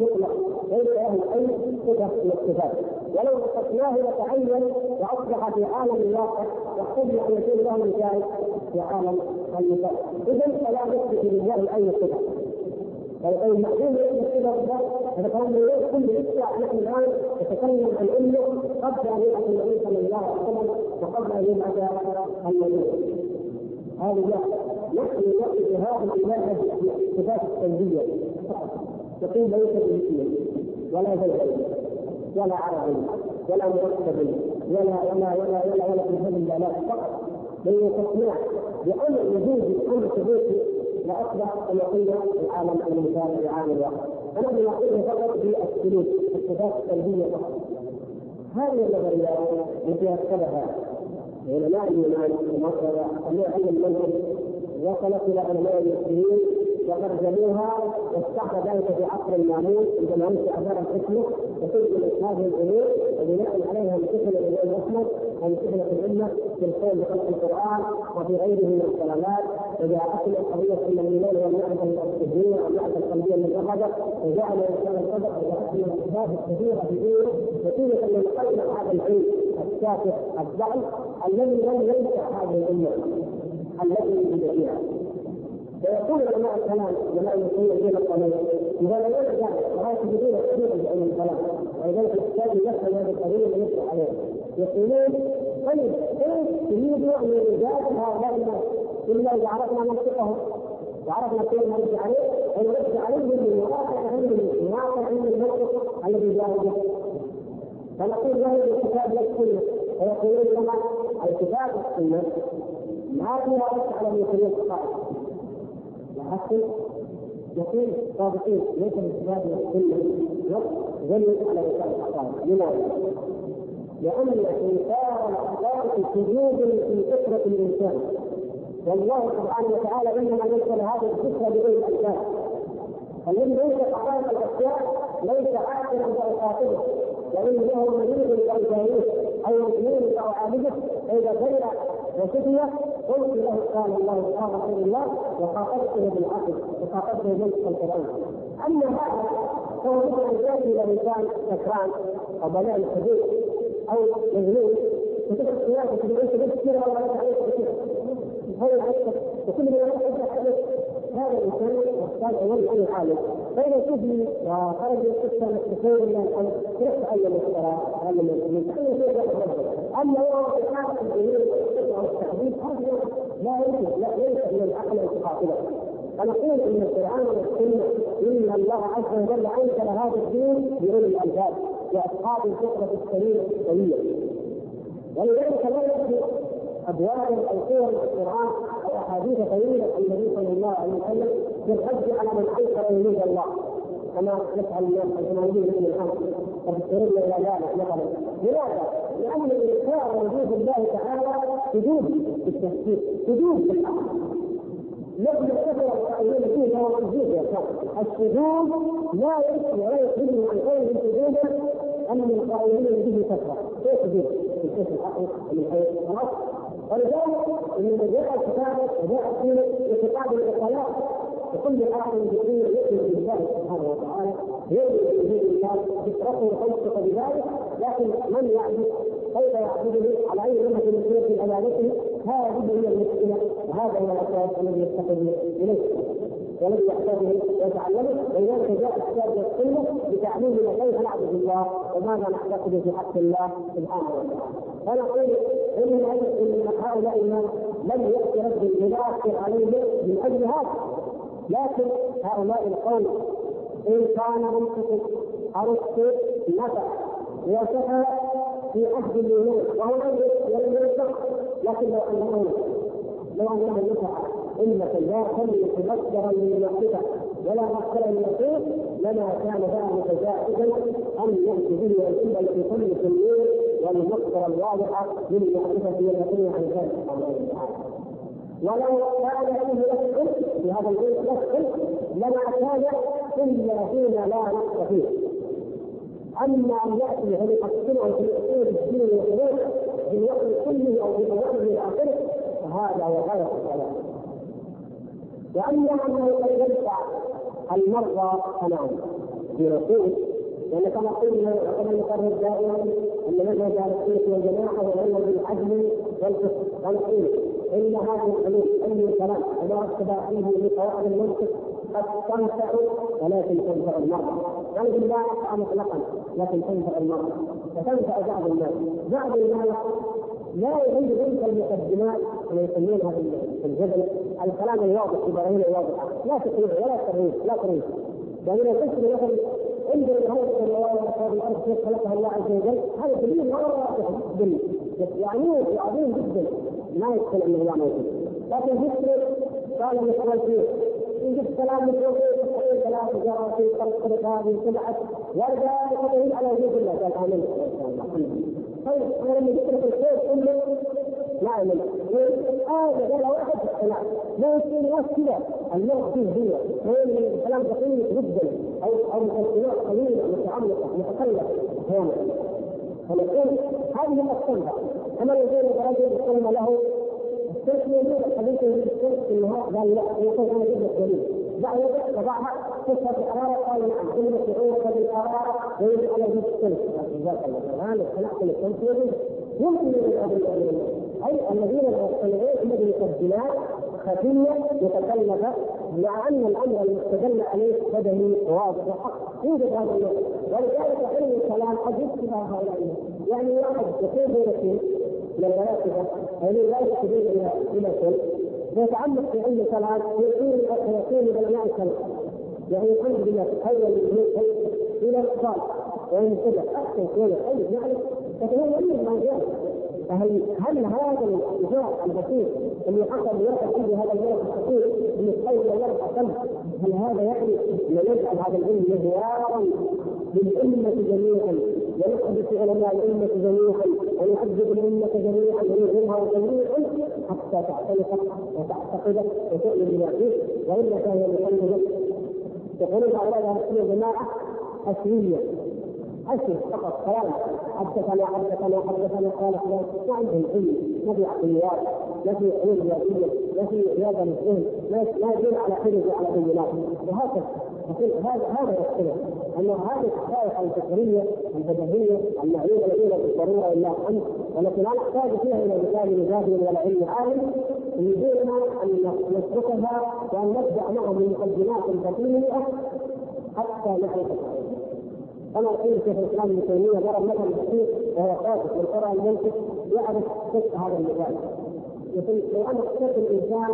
مطلق ليس له أي صفة من الصفات. ولو نقصناه لتعين وأصبح في عالم الواقع واحتجنا أن يكون له مثال في عالم المثال اذا فلا نثبت لله أي صفة. يعني المحكوم يثبت كده هذا كلام كل لسه نحن الآن نتكلم عن علمه قبل أن يبعث النبي صلى الله عليه وسلم وقبل أن يبعث النبي هذه نحن نقف هذه الاله الصفات السلبيه يقول ليس بمثله ولا زيد ولا عربي ولا مركب ولا ولا ولا ولا ولا في هذه الآلات فقط. بل يستطيع بأمر وجود أمر ثبوتي لاصبح كما قلنا العالم المثال العالم الواقع. فنحن نقول فقط بالسلوك الصفات السلبيه فقط. هذه النظريات التي اكتبها علماء اليونان ومصر علم المنهج وصلت إلى علماء المسلمين وترجموها واستحدث ذلك في عصر المامون عندما انشا دار الحكمه وتدخل هذه الأمور وبناء عليها انتقل الإمام أحمد وانتقلت الأمة في القول بخلق القرآن وفي غيره من الكلامات وجاءتنا قضيه ان الايمان هو المعرفه السجيه والمعرفه القلبيه المجرده وجعل الانسان القدر وجاءتنا الاحداث الكثيره في دينه نتيجه لنقلنا هذا العلم الشافع الضعف الذي لم ينفع هذه الأمة التي وجد ويقول علماء الكلام علماء المسلمين الدين القانون إذا لم يرجع وهذا تجدون كثيرا في علم الكلام. ولذلك يحتاج يفهم هذه القضية ويشرح عليه. يقولون طيب كيف تريد أن يجاز هؤلاء الناس؟ إلا إذا عرفنا منطقهم. وعرفنا كيف نرد عليه. ونرد عليه من واقع علم واقع علم المنطق الذي جاء به. فنقول له الكتاب والسنة فيقولون لنا الكتاب والسنة ما فيها رد على المسلمين القائد لكن يقول صادقين ليس الكتاب والسنة دليل على رساله الحقائق لماذا؟ لأن إنكار الحقائق سجود في فطرة الإنسان. والله سبحانه وتعالى إنما نزل هذه الفكرة بغير الأسباب الذي ليس حقائق الأشياء ليس عاقلا وإن له مريض جاهل أو مجنون أو عابده فإذا سمع وشفي قلت له قال الله قال رسول الله وخاطبته بالعقل وخاطبته بنص القرآن أما هذا فهو مثل أن يأتي إلى إنسان سكران أو بلاء شديد أو مجنون وتدخل تقول أنت بس كثير أو عليك عليك هو وكل ما يحدث هذا الإنسان يحتاج ان فإذا شفي وخرج من القصة الخير من الامر ان يشترى هذا من أما هو اعاده الجميل والتحديد هذا لا يمكن لا ليس من العقل أن تقاتله فنقول ان القران والسنة ان الله عز وجل انزل هذا الدين لاولي الالباب لاصحاب الفطره السليمه السويه ولذلك لا يكفي ابواب أو صور القران أو احاديث طويله عن النبي صلى الله عليه وسلم في الحج على من أنكر وجود الله كما يفعل الناس الجماهير من الان يذكرون إلى ذلك مثلا لماذا؟ لأن الانكار وجود الله تعالى حدود في التفكير حدود في العقل نحن كثر القائلين فيه هو الشذوذ يا الشذوذ لا يكفي ولا يخرجه عن قوله شذوذا أن القائلين به كثره كيف؟ من حيث العقل ومن حيث النص ولذلك من جاء الكتاب وجاء فيه اعتقاد الاخلاق وكل احد بالدين يؤمن بالله سبحانه وتعالى يؤمن به الانسان فطرته تنطق بذلك لكن من يعبد كيف يعبده على أي منهج من سنة عبادته هذه هي المشكلة وهذا هو الأساس الذي يفتقد إليه. والذي يحتاجه ويتعلمه ولذلك جاء الكتاب والسنة بتعليمنا كيف نعبد الله وماذا نعتقد في حق الله سبحانه وتعالى. فنقول ان إن هؤلاء الناس لم يأتي رد يؤثر عليهم من أجل هذا. لكن هؤلاء القوم إن كان منطق أرسطو نفع وسعى في عهد اليمين وهو لم ينطق لكن لو انه لو انه نفع انك لا تملك مصدرا للمعرفه ولا مصدرا للمسيح لما كان ذلك جائزا أن يأتي به الامه في كل سنين والمصدر الواضحه للمعرفه واليقين عن ذلك. سبحانه وتعالى ولو كان فيه نفس في هذا البيت نفس لما كان إلا فيما لا نقص فيه. أما أن يأتي فيقسمه في الأصول الدين والحدود بالوقت كله أو بالوقت الآخر فهذا هو غايه الكلام. وأما أنه قد يدفع المرضى تماما في رسول لأن كما قلنا وكما نقرر دائما أن أهل السنة والجماعة هو منهج العدل والفقه ونقول إن هذه الحلول أي كلام وما اتبع فيه قواعد المنطق قد تنفع ولكن تنفع المرضى يعني بالله نفع مطلقا لكن تنفع المرضى فتنفع بعض الناس. بعض الناس لا يريد تلك المقدمات كما يسمونها في الجبل الكلام الواضح في براهين الواضحه لا تقرير ولا ترويج لا ترويج لأن القسم مثلا انظر إلى هذه الروايه هذه الأرض كيف خلقها الله عز وجل هذا دليل مره واضح جدا. يعني عظيم جدا. ما يدخل انه لا موجود لكن ذكر قال مثلا فيه يجيب كلام مثل ثلاث جرى في طريق هذه سبعه ولذلك دليل على وجود الله. قال امنت الله طيب أنا لما جبت لك الخير كله لا امن هذا قال واحد لا ناس كذا الموت فيه هي من الكلام دقيق جدا. أو أو مقدمات قليله متعمقه متكلفه هنا فنقول هذه مقصودها كما يقول رجل قلنا له الشرك يجوز خليته بالشرك في النهار قال لا يقول أنا لك دليل بعد وضعها تشهد الحراره قال نعم كلمه شعورك بالحراره ويجب على وجود الشمس جزاك الله خير خلقت الشمس يجوز يمكن من أي الذين يقتنعون هم بمقدمات خفيه متكلفه مع ان الأمر المستدل عليه بدني واضح. وحق يوجد هذا النوع. ولذلك علم الكلام قد يشبه هؤلاء. يعني واحد يقول بين من الفلاسفه الذين لا يكتبون إلى إلى كل فيتعمق في علم الكلام ويقول ويقول لعلماء الكلام يعني الحمد لله تحول من إلى الاقبال وان كذا. أحسن كذا طيب يعني فتهون ما جاء. فهل هل هذا الاتجاه البسيط اللي حصل ليرفع عنده هذا الولد الخطير اللي الولد أقل هل هذا يعني أن نجعل هذا العلم مهوارا للأمة جميعا ونحدث علماء الأمة جميعا ونحدث الأمة جميعا ونلهمها جميعا حتى تعتنق وتعتقد وتؤمن بما فيه؟ وإلا فهي مقلده يقولون هؤلاء يا جماعة أسوية أسر فقط كلام حدثنا حدثنا حدثنا قال فلان ما عندهم علم ما في عقليات ما في علوم رياضية ما في رياضة للذهن ما يدل على حرز وعلى بينات وهكذا هذا هذا يختلف. ان هذه الحقائق الفكرية البديهيه المعلومه لدينا بالضروره إلا الحمد والتي لا نحتاج فيها إلى مثال مجاهد ولا علم عالم. يريدنا أن نتركها وأن نبدأ معهم من مقدمات حتى نعرف كما يقول شيخ الاسلام ابن تيميه ضرب مثل بسيط وهو خاطئ من قرى المنطق يعرف فقه هذا المثال يقول لو ان قتلت الانسان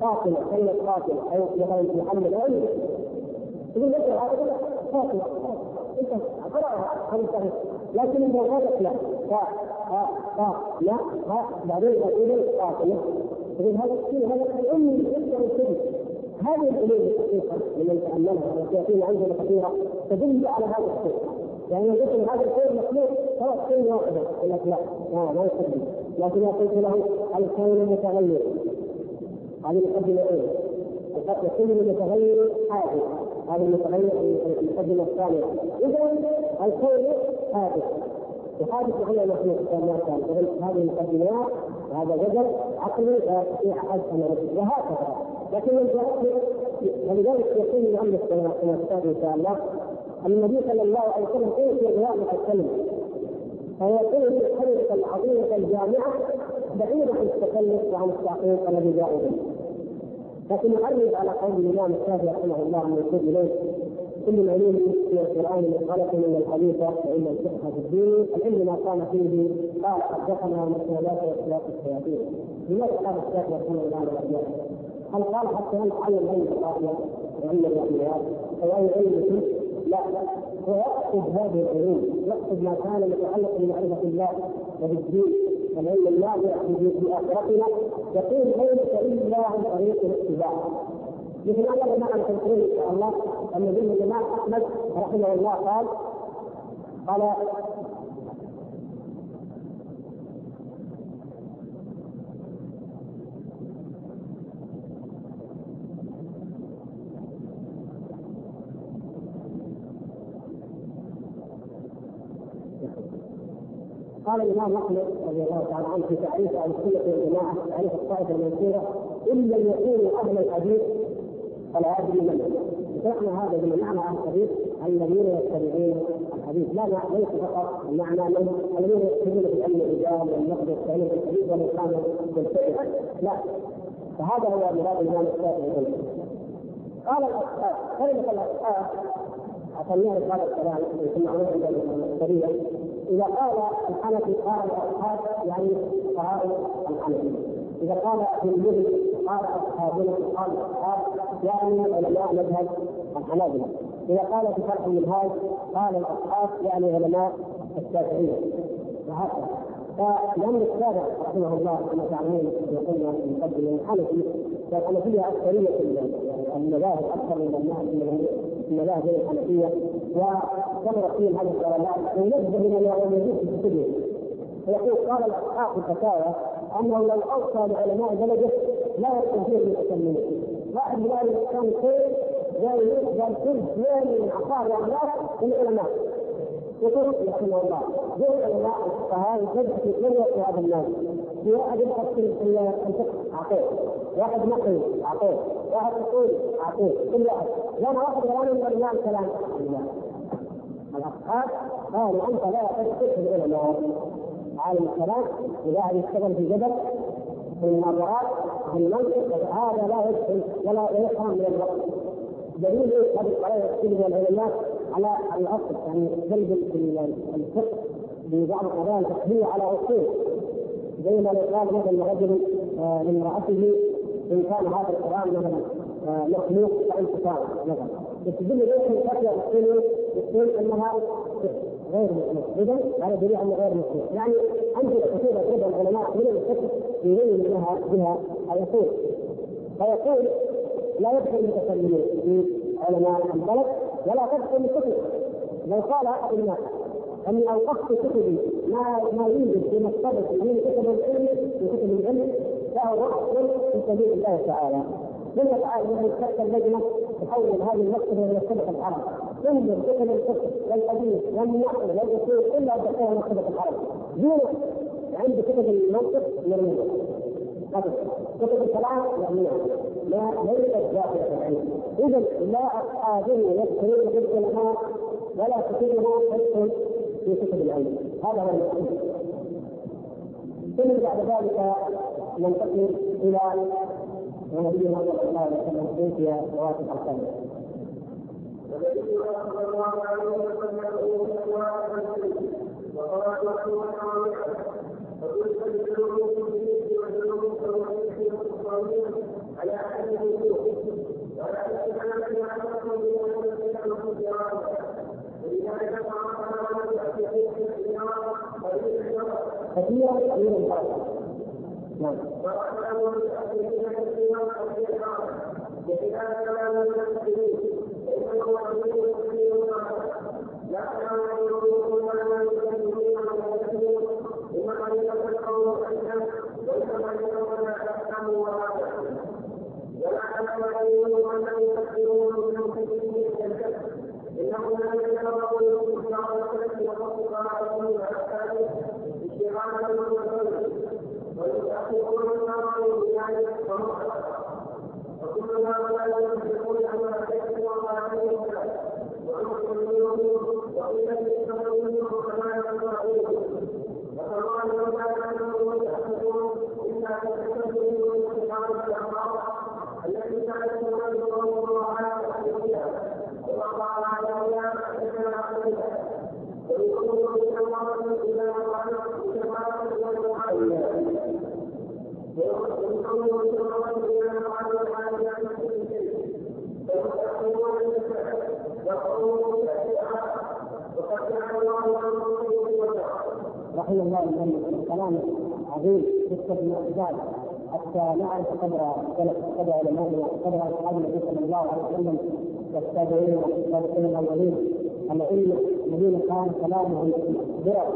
قاتل كلمه قاتل أو مثلا محمد أو تقول لك هذا قاتل انت قرأها خمسة لكن اذا قالت لا ف ف ف لا ها بعدين يقول قاتل تقول هذا هذا الامي يقدر يكذب هذه العلوم الحقيقة لمن تاملها والتي عندنا كثيرة تدل على هذا الشيء يعني لو قلت هذا الخير مخلوق خلاص كلمه واحدة يقول لك لا لا ما يقدم لكن لو قلت له الكون متغير هذه مقدمه إيه؟ يكون المتغير حادث هذا المتغير المقدمة الثانية. إذا الكون حادث وحادث غير مخلوق كما كان هذه المقدمات وهذا جدل عقلي لا يستطيع ان وهكذا. لكن ولذلك يقول المؤلف كما كتاب إن شاء الله أن النبي صلى الله عليه وسلم اوتي بهذه الكلمة فيقول في الكلمة العظيمه الجامعة بعيدا عن التكلف وعن التعقيد الذي جاء به. لكن يعرض على قول الإمام الشافعي رحمه الله من يقول إليه كل العلوم من القرآن خلق من الحديث فان الفقه في الدين العلم ما كان فيه قال حدثنا مسؤولات واخلاق الشياطين. لماذا قال الشافعي رحمه الله على هل قال حتى يتعلم علم القافيه وعلم الرحميات أو اي علم لا. هو يقصد هذه العلوم. يقصد ما كان متعلق بمعرفة الله وبالدين. والعلم النافع في آخرتنا يقول ليس الا عن طريق الاتباع؟ مثل ان جماعة تذكرون إن شاء الله أن الامام أحمد رحمه الله قال قال قال الإمام أحمد رضي الله تعالى عنه في تعريف أهل السنة والجماعه تعريف الطائفه المنصوره إن لم يكونوا أهل الحديث فلا ادري من معنى هذا بمعنى أهل الحديث الذين يتبعون الحديث. لا ليس فقط معنى من الذين يكتبون في علم الرجال والنقد والتعليم الحديث كان يتبع لا. فهذا هو مراد الإمام الشافعي قال الاصحاب كلمة الاصحاب عشان نعرف هذا الكلام ثم عند البشريه إذا قال الحنفي قال الأصحاب يعني فقهاء الحنفي. إذا قال المدن قال اصحابنا قال الأصحاب يعني علماء مذهب الحنابلة. إذا قال في شرح المنهاج قال الأصحاب يعني علماء الشافعيه وهكذا. فلأن السابع رحمه الله كما تعلمون قلنا في المقدمة الحنفي. والحنفية أكثرية المذاهب أكثر من المذاهب الحنفية. وكما فيهم هذه الدرجات وينبه من الموجود في الكتب ويقول قال الاصحاب الفتاوى أنه لو أوصى لعلماء بلده لا يكون فيه المتكلمين واحد من أهل الإسلام الخير قال قال كل اثنين من عصار واولاد من العلماء. يقول رحمه الله دون العلماء الفقهاء يجب في كل هذا الناس في واحد يبحث في الفقه أعطيه. واحد نقل أعطيه. واحد يقول أعطيه. كل واحد. لأن واحد كلام من الامام كلام. الاصحاب قالوا أنت لا تثق العلماء عالم الكلام وقاعد يشتغل في جبل في المناظرات في المنطق هذا لا يدخل ولا يفهم من الوقت. دليل هذه الطريقة تجد العلماء على الاصل يعني جلب الفقه ببعض القضايا الفقهيه على أصول. زي ما قال مثلا رجل لامرأته إن كان هذا القرآن مثلا آه، مخلوق فانت مثلا. بس تدل ليش الفتوى يقول يقول انها غير مخلوق اذا هذا دليل انه غير مخلوق يعني امثله كثيره يضربها العلماء من الفقه يبين لها بها يقول فيقول لا يدخل المتكلمين في علماء البلد ولا تدخل الكتب لو قال أحد الناس اني اوقفت كتبي ما ما يوجد في مكتبتي من كتب العلم في كتب العلم له وقف في سبيل الله تعالى. ثم تعالى من تشكل لجنه تحول هذه المكتبه إلى مكتبه العرب. تنظر كتب الفقه والحديث والنحو والاصول إلا تدخلها مكتبه العرب. دون عند كتب المنطق مرميه هذا كتب الكلام مرميه لا ليست داخله العلم. اذا لا قادر يدخل في العلماء ولا كتبه تدخل في كتب العلم. هذا هو المقصود ثم بعد ذلك ننتقل إلى ونبينا صلى الله عليه وسلم اوتي رواتب الخمر والنبي صلى الله عليه وسلم وقال رسول الله فقلت للجنوب في والجنوب والصالحين على احد الوجوه ولا تتكلم عن رسول الله صلى الله عليه وسلم ولذلك كثيرا من الحركه نعم بخلاف كلام المسلمين فانه امير كثير لا يعلمون ولا يكلمون المسلمين انما يتفقهوا عنه وانما يتفقهون احكام وراءه ولا يعلمون من لم يكفرون من المسلمين كالكفر انه لا يتفقهوا الكفار والكفر وفقهاء من احكامه اشتغالا بالمسلمين ويتحققون النار بذلك وكل هؤلاء يصدقون ان الحكم وقاعده ويحكمون وقيل يستمرون كما يقرؤون وكما لو كان انهم يحكمون الا تتكلمون من استقامه الاخبار التي كانت تنزل الله على وقال على أولاد حدثنا عليها ويقولون بأمارة إلى مقام كما والمعاينة رحم الله من كلام عظيم قصه المعجزات حتى نعرف قدر قدر علمائنا وقدر أصحاب النبي صلى الله عليه وسلم والتابعين والسابقين الاولين العلم الذين كان كلامهم درر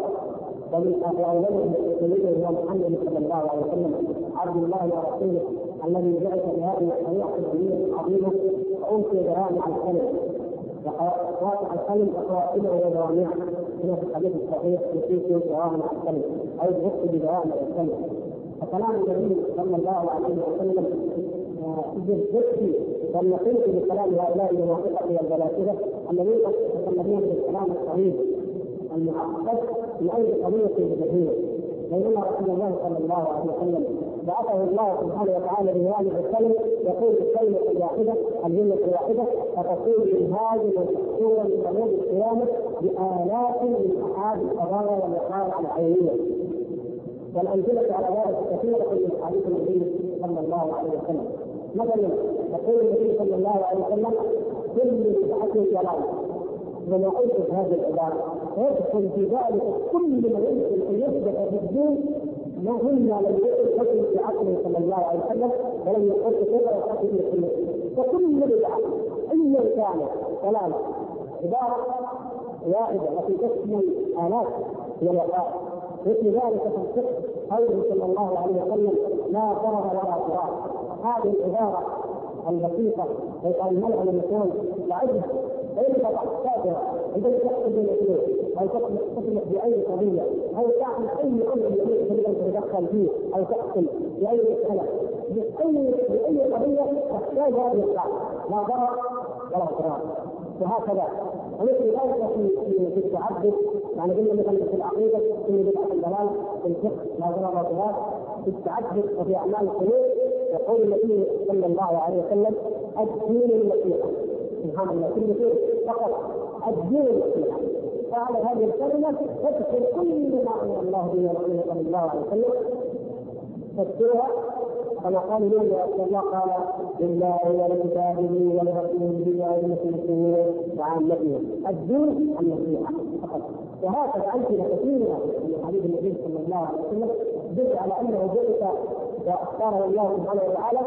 ومن أولهم سيدنا محمد صلى الله عليه وسلم. عبد الله ورسوله الذي بعث بهذه الشريعه الدينيه العظيمه وانشئ جوامع الكلم وقواطع الكلم وقواعده وجوامعه كما في الحديث الصحيح يفيد جوامع الكلم أو يغطي بجوامع الكلم فكلام النبي صلى الله عليه وسلم بالذكر ولنقل بكلام هؤلاء المنافقة والفلاسفه الذين يتكلمون بالكلام الصحيح المعقد من أي قضيه بديهيه بينما رسول الله صلى الله عليه وسلم. بعثه الله سبحانه وتعالى بهذه الكلمة يقول الكلمة الواحدة الجملة الواحدة فتكون منهاجا وتحصولا من يوم القيامة بآلاف من احاد القضايا والوقائع العينيه والامثله على ذلك كثيره من حديث النبي صلى الله عليه وسلم. مثلا يقول النبي صلى الله عليه وسلم كل بدعه ضلاله وما قلت هذه العباره ويدخل في ذلك كل من يمكن ان يثبت في الدين ما هن لم يقل حكم في عقله صلى الله عليه وسلم ولم يقل كفر حكم في وكل بدعه ايا كان ضلاله عبارة واحدة التي تشمل الاف من الوقائع مثل ذلك في الفقه قوله صلى الله عليه وسلم لا ضرر ولا ضرار. هذه العبارة البسيطه الملعب المكان لعبها فإن تحتاجها عندما تحكم بين اثنين أو تسمح بأي قضية أو تعمل أي أمر يريد أن تتدخل فيه أو تحكم بأي مسألة بأي بأي قضية تحتاج هذه القاعدة لا ضرر ولا ضرار وهكذا ومثل ذلك في في التعبد يعني قلنا مثلا في العقيده في بدعه الضلال في الفقه لا ضرر ولا ضرار في التعبد وفي اعمال القلوب يقول النبي صلى الله عليه وسلم الدين النصيحه سبحان الله كل شيء فقط الدين النصيحه فعلى هذه الكلمة تدخل كل ما أمر الله به ورسوله صلى الله عليه وسلم. تذكرها كما قال لهم يا الله قال لله ولكتابه ولرسوله وللمسلمين وعامته. الدين النصيحة فقط. وهكذا امثله كثيرة من حديث النبي صلى الله عليه وسلم تدل على أنه بعث وأختاره الله سبحانه وتعالى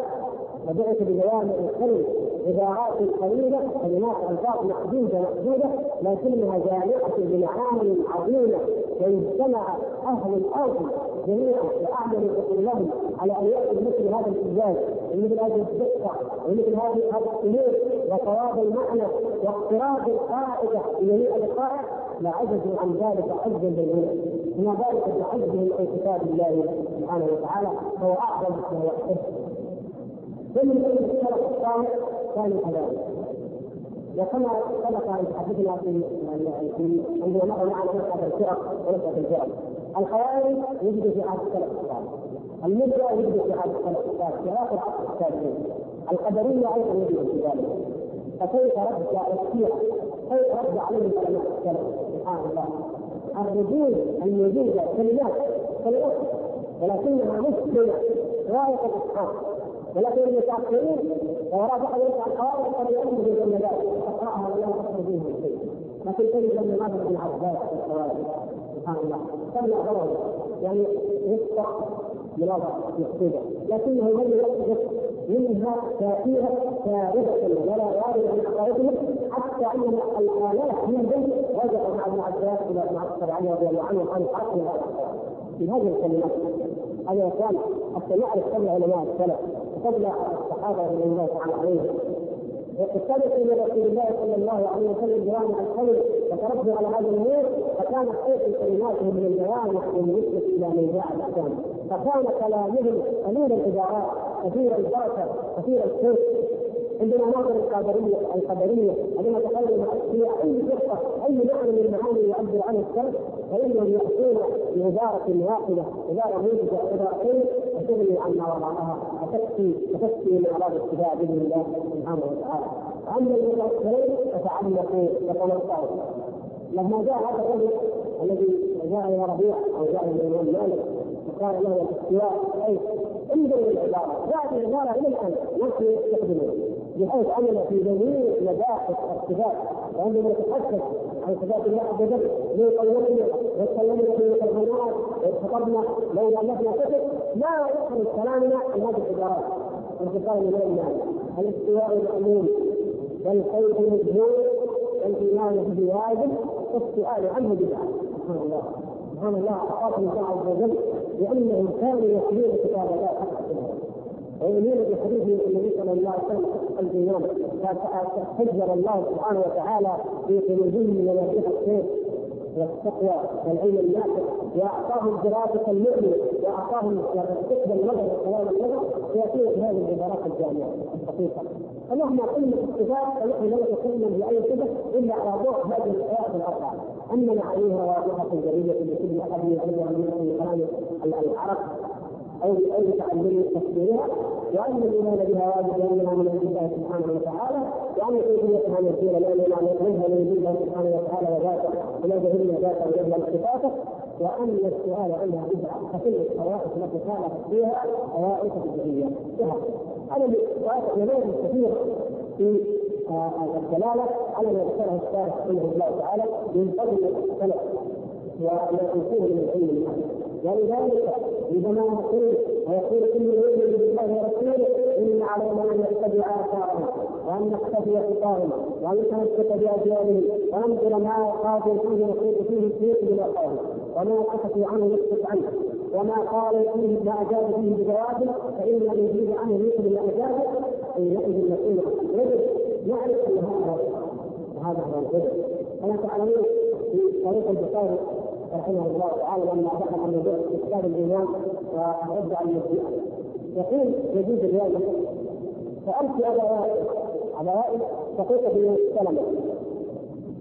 وبعث بجوامع الكلم عبارات قليلة كلمات ألفاظ محدودة محدودة لكنها جامعة بمعاني عظيمة. ويجتمع أهل الأرض جميعا وأعمل لهم على أن يأتوا مثل هذا الإنجاز ومثل هذه الدقة ومثل هذه الأمور وصواب المعنى واقتراب القاعدة بجميع القاعد لعجزوا عن ذلك عجزا بالعلم وما ذلك بعجزهم عن كتاب الله سبحانه وتعالى فهو أعظم ما يحتج ثم السلف الصالح كانوا كذلك وكما سبق ان تحدثنا في عندما مر معنا مساله الفرق ونسبه الفرق الخوارج يوجد في عهد السلف الصالح المرجع يوجد في عهد السلف الصالح في اخر عصر التابعين القدريه أيضا يوجد في ذلك فكيف رد الشيعه كيف رد عليهم علماء السلف سبحان الله الردود الموجوده كلمات كلمات ولكنها مسلمه غايه الاسقاط ولكن المتأخرين وراء بعض القواعد قد يؤمن ذلك تقراها ولا تخرج منها شيء. لكن تجد ان ماذا من عباس القواعد سبحان الله. سمع غرض يعني يفتح مناظرة مقصودة لكنه لم يحدث منها تأثيرا فارغة ولا وارد من عقائدهم حتى أن الآلاف منهم رجعوا مع ابن عباس إلى ابن عباس رضي الله عنه عن حق هذا في هذه الكلمات. هذا اخوان حتى نعرف قبل علماء السلف. قبل الصحابة رضي الله تعالى عليهم اقتبسوا من رسول الله صلى الله عليه وسلم جوامع القول وتربوا على هذا الأمور فكان خير كلماتهم من الجوامع بالنسبة إلى من جاء الاحكام فكان كلامهم قليل العبارات كثير البركة كثير الخير عندما ناظر القدريه القدرية عندما تكلم في أي قصة أي معنى من المعاني يعبر عنه السلف فإنهم يأتون بعباره واحدة عباره موجزه عبارتين وتغني عما وراءها وتكفي وتكفي من اراد الاتباع بإذن الله سبحانه وتعالى. وأما المتاخرين فتعمقوا وتنصروا لما جاء هذا الرجل الذي جاء إلى ربيع أو جاء إلى الامام مالك وقال له الاستواء أي انظر للعباره هذه العبارة إلى الآن نحن نستخدمها بحيث عمل في جميع مباحث الصفات وعندما نتحدث عن الله عز وجل من قولنا وتكلمنا في الحيوانات وخطبنا لولا اننا كتب؟ لا يخرج كلامنا عن هذه العبارات وانتصار الامام مالك الاستواء المأمون. والخير مجهول والإيمان به واجب والسؤال عنه بدعة. سبحان الله. سبحان الله. اعطاكم الله عز وجل. لانهم كانوا يتلون كتاب الله حق ويؤمنون بحديث النبي صلى الله عليه وسلم الايمان فجر الله سبحانه وتعالى في قلوبهم من مفاتيح الخير والتقوى والعلم النافع. وأعطاهم دراسة المؤمن وأعطاهم فقه النظر وكلام النظر فيكون في هذه العبارات الجامعة الدقيقه فمهما قلنا الصفات فنحن لا نتكلم بأي صفة إلا على ضوء هذه الآيات الأربعة. اما معانيها واضحه جليه لكل أحد يعلمها من كلام العرب. أو أو تعلم تفسيرها وأن الايمان بها واجب لانها من عند الله سبحانه وتعالى وان كيفيتها مسيره لاننا نظهر من الله سبحانه وتعالى وذاته وما جهلنا ذاته وجهل صفاته وأن السؤال عنها بدعه فكل الطوائف التي خالفت فيها طوائف بدعيه طوائف نماذج كثيره في الدلالة على ما ذكره الشارع رحمه الله تعالى من فضل السلف وما اوتوه من العلم. النافع ولذلك عندما يقول ويقول كل يؤمن بالله ورسوله ان علينا ان نتبع اثارهم وان نقتدي خطاهم وان نتمسك باجيالهم وننظر ما قاتل فيه نقول فيه الشيء بلا قول وما سكتوا عنه نسكت عنه وما قال فيه ما اجاب فيه بجواب فان من يجيب عنه مثل ما اجاب حينئذ نقول يجب نعرف ان هذا وهذا هو الهدى كما تعلمون في طريق البخاري رحمه الله تعالى لما دخل عن موضوع كتاب الإيمان ورد على المسيح يقول يجوز الروايه سألت ابا وائل ابا وائل شقيق بن سلمه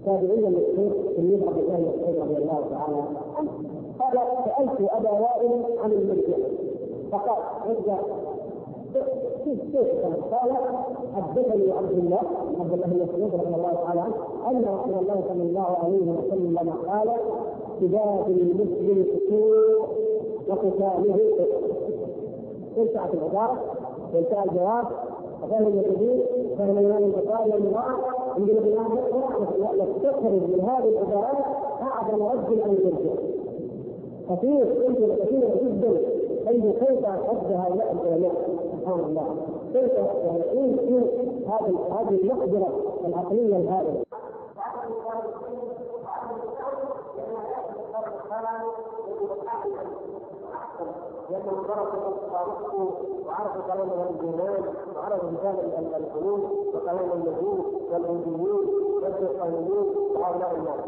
تابعيا مشهور تلميذ عبد الله بن مسعود رضي الله تعالى عنه. قال سألت أبا وائل عن المرجع. فقال رجع قال حدثني عبد الله عبد الله بن مسعود رضي الله تعالى عنه أن رسول الله صلى الله عليه وسلم قال سباب المسلم فسوق وقتاله. انتهت العبارة وانتهى الجواب. وفهم الجديد فهم الامام البخاري والمراه عندنا الامام نستخرج من هذه العبارات اعظم رد عن الارجاء كثير يمكن كثير جدا. أي كيف رد هؤلاء العلماء سبحان الله. كيف في هذه هذه المقدره العقلية الهائلة؟ لأنهم درسوا تاريخه وعرفوا كلام الإيمان وعرفوا مثال الحلول وكلام النجوم والهنديين والبريطانيين وهؤلاء الناس.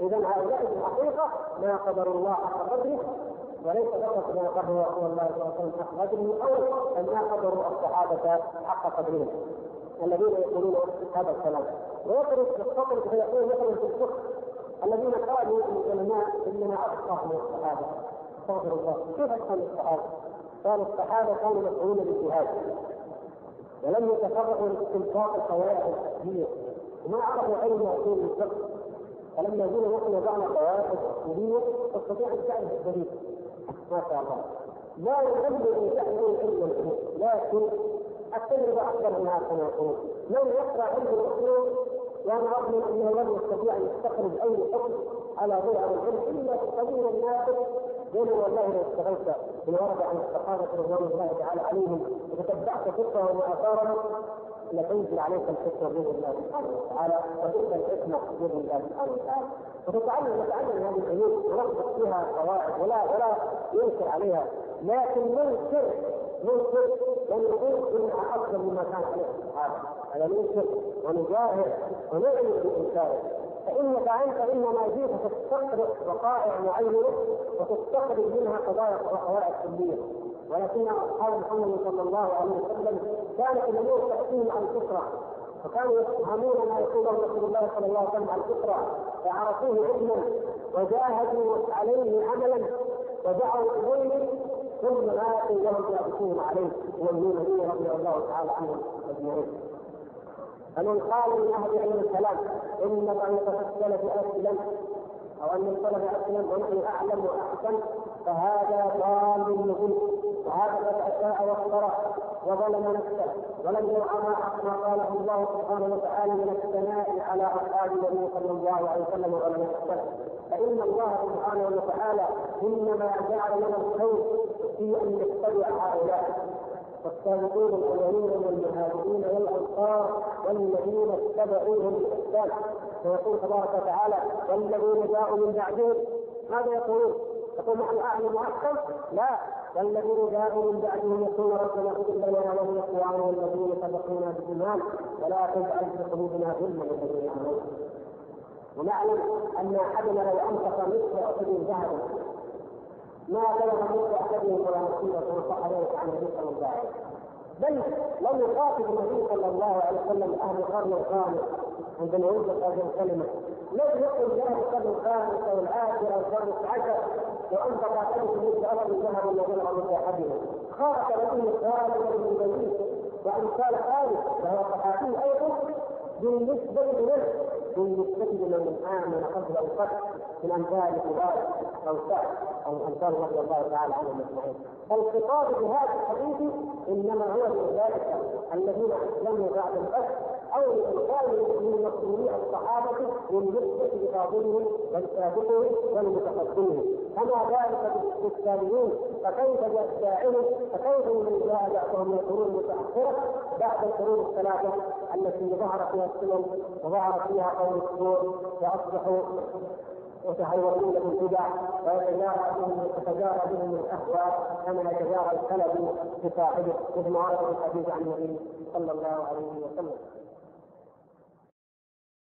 إذا هؤلاء في الحقيقة ما قدر الله حق قدره وليس فقط ما قدر رسول الله صلى الله عليه وسلم حق قدره أو أن ما قدروا الصحابة حق قدرهم الذين يقولون هذا الكلام ويضرب يستطرد فيقول مثلا في الفقه الذين قالوا العلماء اننا افقه من الصحابة. استغفر الله. كيف افقه من الصحابة؟ قالوا الصحابة كانوا مسؤولين بالجهاد. ولم يتفرغوا لاستنباط القواعد الفقهيه وما عرفوا علم اصول الفقه. فلما جينا نحن وضعنا قواعد اصوليه تستطيع أن تعرف الدليل. ما شاء الله. لا يحب أن تعلموا علم الحدود لكن التجربة أكبر منها كما يقولون من يقرأ علم الاصول وأنا اظن أنه لم يستطيع أن يستخرج أي حكم على ضوء العلم إلا في قليل الناس بينما والله لو اشتغلت ورد عن الصحابه رضوان الله تعالى عليهم. وتتبعت فقههم واثارهم لتنزل عليك الحكمه بإذن الله سبحانه وتعالى وتلك الحكمة بإذن الله سبحانه وتعالى. وتتعلم تتعلم هذه العلوم وربط فيها قواعد ولا ولا ينكر عليها. لكن ننكر ننكر ونقول إنها افضل مما كان عليه الصحابه هذا ننكر ونجاهر ونعلن بانكاره فإنك أنت إنما جئت تستقرئ وقائع معينه وتستخرج منها قضايا وقواعد كليه ولكن أصحاب محمد صلى الله عليه وسلم كانت الأمور تاتيهم عن فطره وكانوا يفهمون ما يقوله رسول الله صلى الله عليه وسلم عن الفطرة. فعرفوه علما وجاهدوا عليه عملا ودعوا إليه ثم ماتوا وهم يعرفون عليه والنبي رضي الله تعالى عنهم أجمعين. فمن قال من أهل علم الكلام إن طريقه السلف أسلم أو أن السلف أسلم ونحن أعلم وأحسن فهذا ضال مضل وهذا قد أساء واخترع وظلم نفسه ولم يرعى ما ما قاله الله سبحانه وتعالى من الثناء على أصحاب النبي صلى الله عليه وسلم وعلماء السلف فإن الله سبحانه وتعالى إنما جعل لنا الخير في ان نتبع هؤلاء. والسابقون الاولين من المهاجرين والأنصار والذين اتبعوهم بإحسان. ويقول تبارك وتعالى والذين جاءوا من بعدهم. ماذا يقولون؟ يقول نحن اعلم واحسن؟ لا. والذين جاءوا من بعدهم يقولون ربنا اغفر لنا ولأخواننا الذين سبقونا بالإيمان. ولا تجعل في قلوبنا غلا للذين آمنوا. ونعلم أن أحدنا لو أنفق مثل احد ذهبا ما بلغ مثل احدهم ولا نصيبه كما صح ذلك عن النبي صلى الله عليه وسلم. بل لم يخاطب النبي صلى الله عليه وسلم أهل القرن الخامس عندما يوجد هذه الكلمة لم يقل له القرن الخامس أو العاشر أو القرن العشر وأنفق خمس مثل احد ذهب بلغ مثل أحدهم. خاطب به خالد بن الوليد وأمثال خالد وهو صحابي أيضا. بالنسبة له بالنسبة لمن آمن قبل الفتح من أمثال كبار أو سعد أو الأمثال رضي الله تعالى عنهم أجمعين. فالخطاب بهذا الحديث إنما هو لأولئك الذين أسلموا بعد الفتح أو لإنقاذ من مسؤولي الصحابة بالنسبة لفاضلهم والسابقين والمتقدمين. كما ذلك بالتابعين فكيف بأتباعهم فكيف من جاء بعضهم من القرون المتأخرة بعد القرون الثلاثة التي ظهر فيها السنن وظهر فيها قول السور وأصبحوا يتهورون بالبدع ويتجارى بهم يتجارى بهم الأهواء كما يتجارى الكلب بصاحبه مثل ما ورد الحديث عن النبي صلى الله عليه وسلم.